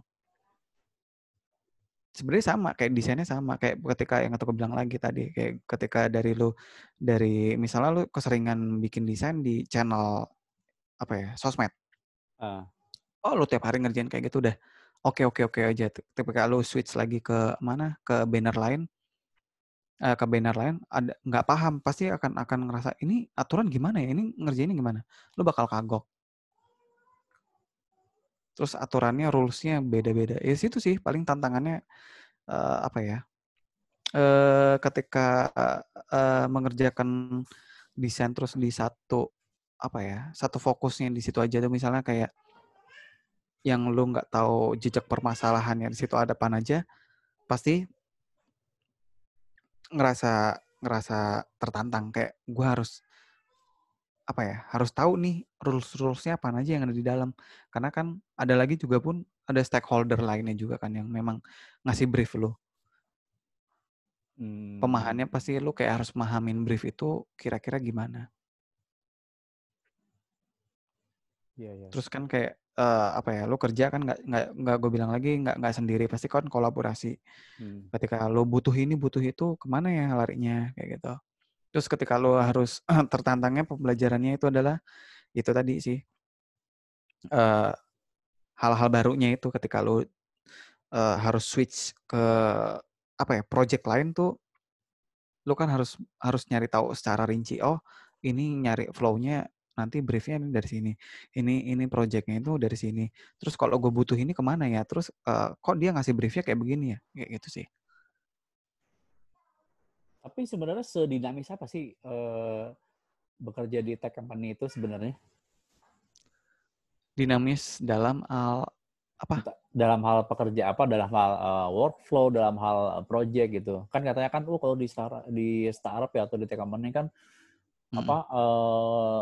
Sebenarnya sama kayak desainnya sama kayak ketika yang aku bilang lagi tadi kayak ketika dari lu dari misalnya lu keseringan bikin desain di channel apa ya sosmed. Uh. oh lu tiap hari ngerjain kayak gitu udah. Oke oke oke aja. Ketika lu switch lagi ke mana? Ke banner lain uh, ke banner lain ada nggak paham pasti akan akan ngerasa ini aturan gimana ya? Ini ngerjainnya gimana? Lu bakal kagok. Terus aturannya rulesnya beda-beda. Ya situ sih paling tantangannya uh, apa ya uh, ketika uh, mengerjakan desain terus di satu apa ya satu fokusnya di situ aja tuh misalnya kayak yang lu nggak tahu jejak permasalahannya di situ ada apa aja pasti ngerasa ngerasa tertantang kayak gue harus apa ya harus tahu nih rules rulesnya apa aja yang ada di dalam karena kan ada lagi juga pun ada stakeholder lainnya juga kan yang memang ngasih brief lo hmm. pemahamannya pasti lo kayak harus memahamin brief itu kira-kira gimana ya, ya. terus kan kayak uh, apa ya lo kerja kan nggak nggak nggak gue bilang lagi nggak nggak sendiri pasti kan kolaborasi. Hmm. ketika lo butuh ini butuh itu ke mana ya larinya? Kayak gitu. Terus ketika lo harus tertantangnya pembelajarannya itu adalah itu tadi sih. Hal hal-hal barunya itu ketika lo uh, harus switch ke apa ya project lain tuh lo kan harus harus nyari tahu secara rinci oh ini nyari flow-nya nanti briefnya ini dari sini ini ini projectnya itu dari sini terus kalau gue butuh ini ke mana ya terus uh, kok dia ngasih briefnya kayak begini ya kayak gitu sih tapi sebenarnya sedinamis apa sih uh, bekerja di tech company itu sebenarnya? Dinamis dalam hal apa? Dalam hal pekerja apa? Dalam hal uh, workflow, dalam hal project gitu. Kan katanya kan, oh kalau di start di startup ya atau di tech company kan hmm. apa uh,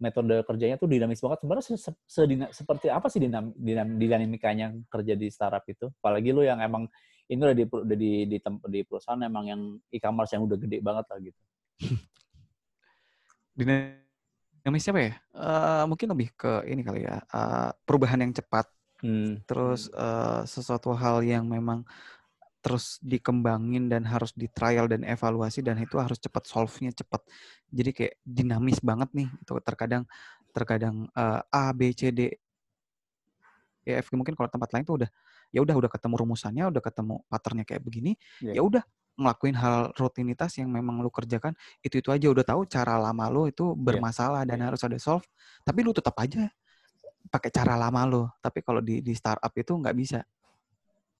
metode kerjanya tuh dinamis banget. Sebenarnya se se seperti apa sih dinam, dinam, dinamikanya kerja di startup itu? Apalagi lu yang emang ini udah di udah di di, di perusahaan emang yang e-commerce yang udah gede banget lah gitu. Dinamis siapa ya? Uh, mungkin lebih ke ini kali ya, uh, perubahan yang cepat. Hmm. Terus uh, sesuatu hal yang memang terus dikembangin dan harus di trial dan evaluasi dan itu harus cepat solve-nya cepat. Jadi kayak dinamis banget nih. Itu terkadang terkadang uh, A B C D E F mungkin kalau tempat lain tuh udah ya udah udah ketemu rumusannya, udah ketemu patternnya kayak begini, yeah. ya udah ngelakuin hal rutinitas yang memang lu kerjakan itu itu aja udah tahu cara lama lu itu iya. bermasalah yeah. dan yeah. harus ada solve, tapi lu tetap aja pakai cara lama lu. Tapi kalau di di startup itu nggak bisa.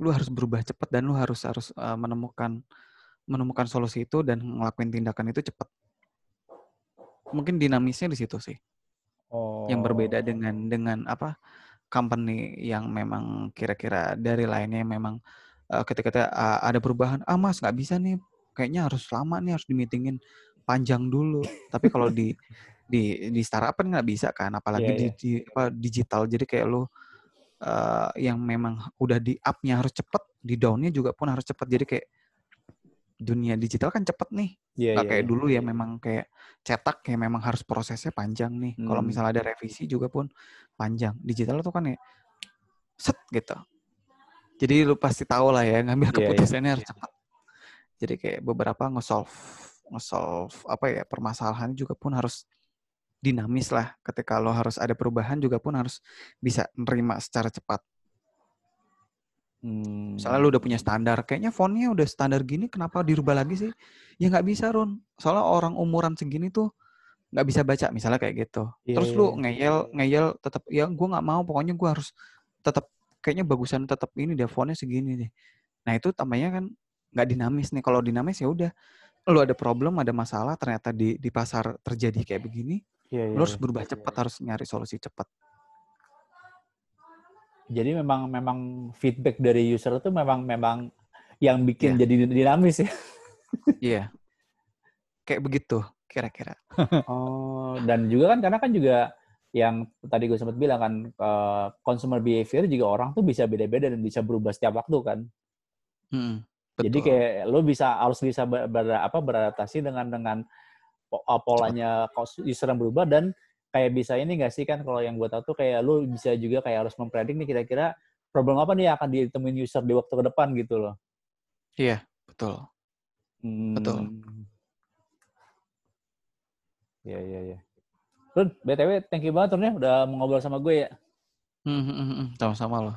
Lu harus berubah cepat dan lu harus harus uh, menemukan menemukan solusi itu dan ngelakuin tindakan itu cepat. Mungkin dinamisnya di situ sih. Oh. Yang berbeda oh. dengan dengan apa? company yang memang kira-kira dari lainnya memang uh, ketika uh, ada perubahan, ah mas nggak bisa nih, kayaknya harus lama nih harus dimitingin panjang dulu. Tapi kalau di di di startup kan nggak bisa kan, apalagi yeah, di, yeah. di apa, digital. Jadi kayak lo uh, yang memang udah di up-nya harus cepet, di down-nya juga pun harus cepet. Jadi kayak dunia digital kan cepet nih. Yeah, Gak yeah, kayak yeah. dulu ya memang kayak cetak kayak memang harus prosesnya panjang nih. Hmm. Kalau misalnya ada revisi juga pun panjang. Digital tuh kan ya set gitu. Jadi lu pasti tahu lah ya ngambil iya, iya. keputusannya yeah, yeah. harus cepat. Jadi kayak beberapa nge-solve nge-solve apa ya permasalahan juga pun harus dinamis lah. Ketika lo harus ada perubahan juga pun harus bisa nerima secara cepat. Hmm. Misalnya lu udah punya standar, kayaknya fontnya udah standar gini, kenapa dirubah lagi sih? Ya nggak bisa, Ron. Soalnya orang umuran segini tuh nggak bisa baca, misalnya kayak gitu. Yeah, Terus lu iya, iya. ngeyel, ngeyel tetap, ya gue nggak mau, pokoknya gue harus tetap, kayaknya bagusan tetap ini deh, fontnya segini deh. Nah itu tambahnya kan nggak dinamis nih. Kalau dinamis ya udah, lu ada problem, ada masalah, ternyata di di pasar terjadi kayak begini, yeah, yeah, lu harus berubah yeah, cepat, yeah. harus nyari solusi cepat. Jadi memang memang feedback dari user itu memang memang yang bikin yeah. jadi dinamis ya. Iya. yeah. Kayak begitu kira-kira. oh, dan juga kan karena kan juga yang tadi gue sempat bilang kan uh, consumer behavior juga orang tuh bisa beda-beda dan bisa berubah setiap waktu kan. Hmm, Jadi kayak lo bisa harus bisa ber, ber, apa beradaptasi dengan dengan polanya user yang berubah dan kayak bisa ini gak sih kan kalau yang gue tahu tuh kayak lu bisa juga kayak harus mempredik nih kira-kira problem apa nih yang akan ditemuin user di waktu ke depan gitu loh. Iya, betul. Hmm. Betul. Iya, iya, iya. Run, BTW, thank you banget Run ya udah ngobrol sama gue ya. Hmm, hmm, hmm, hmm. sama-sama loh.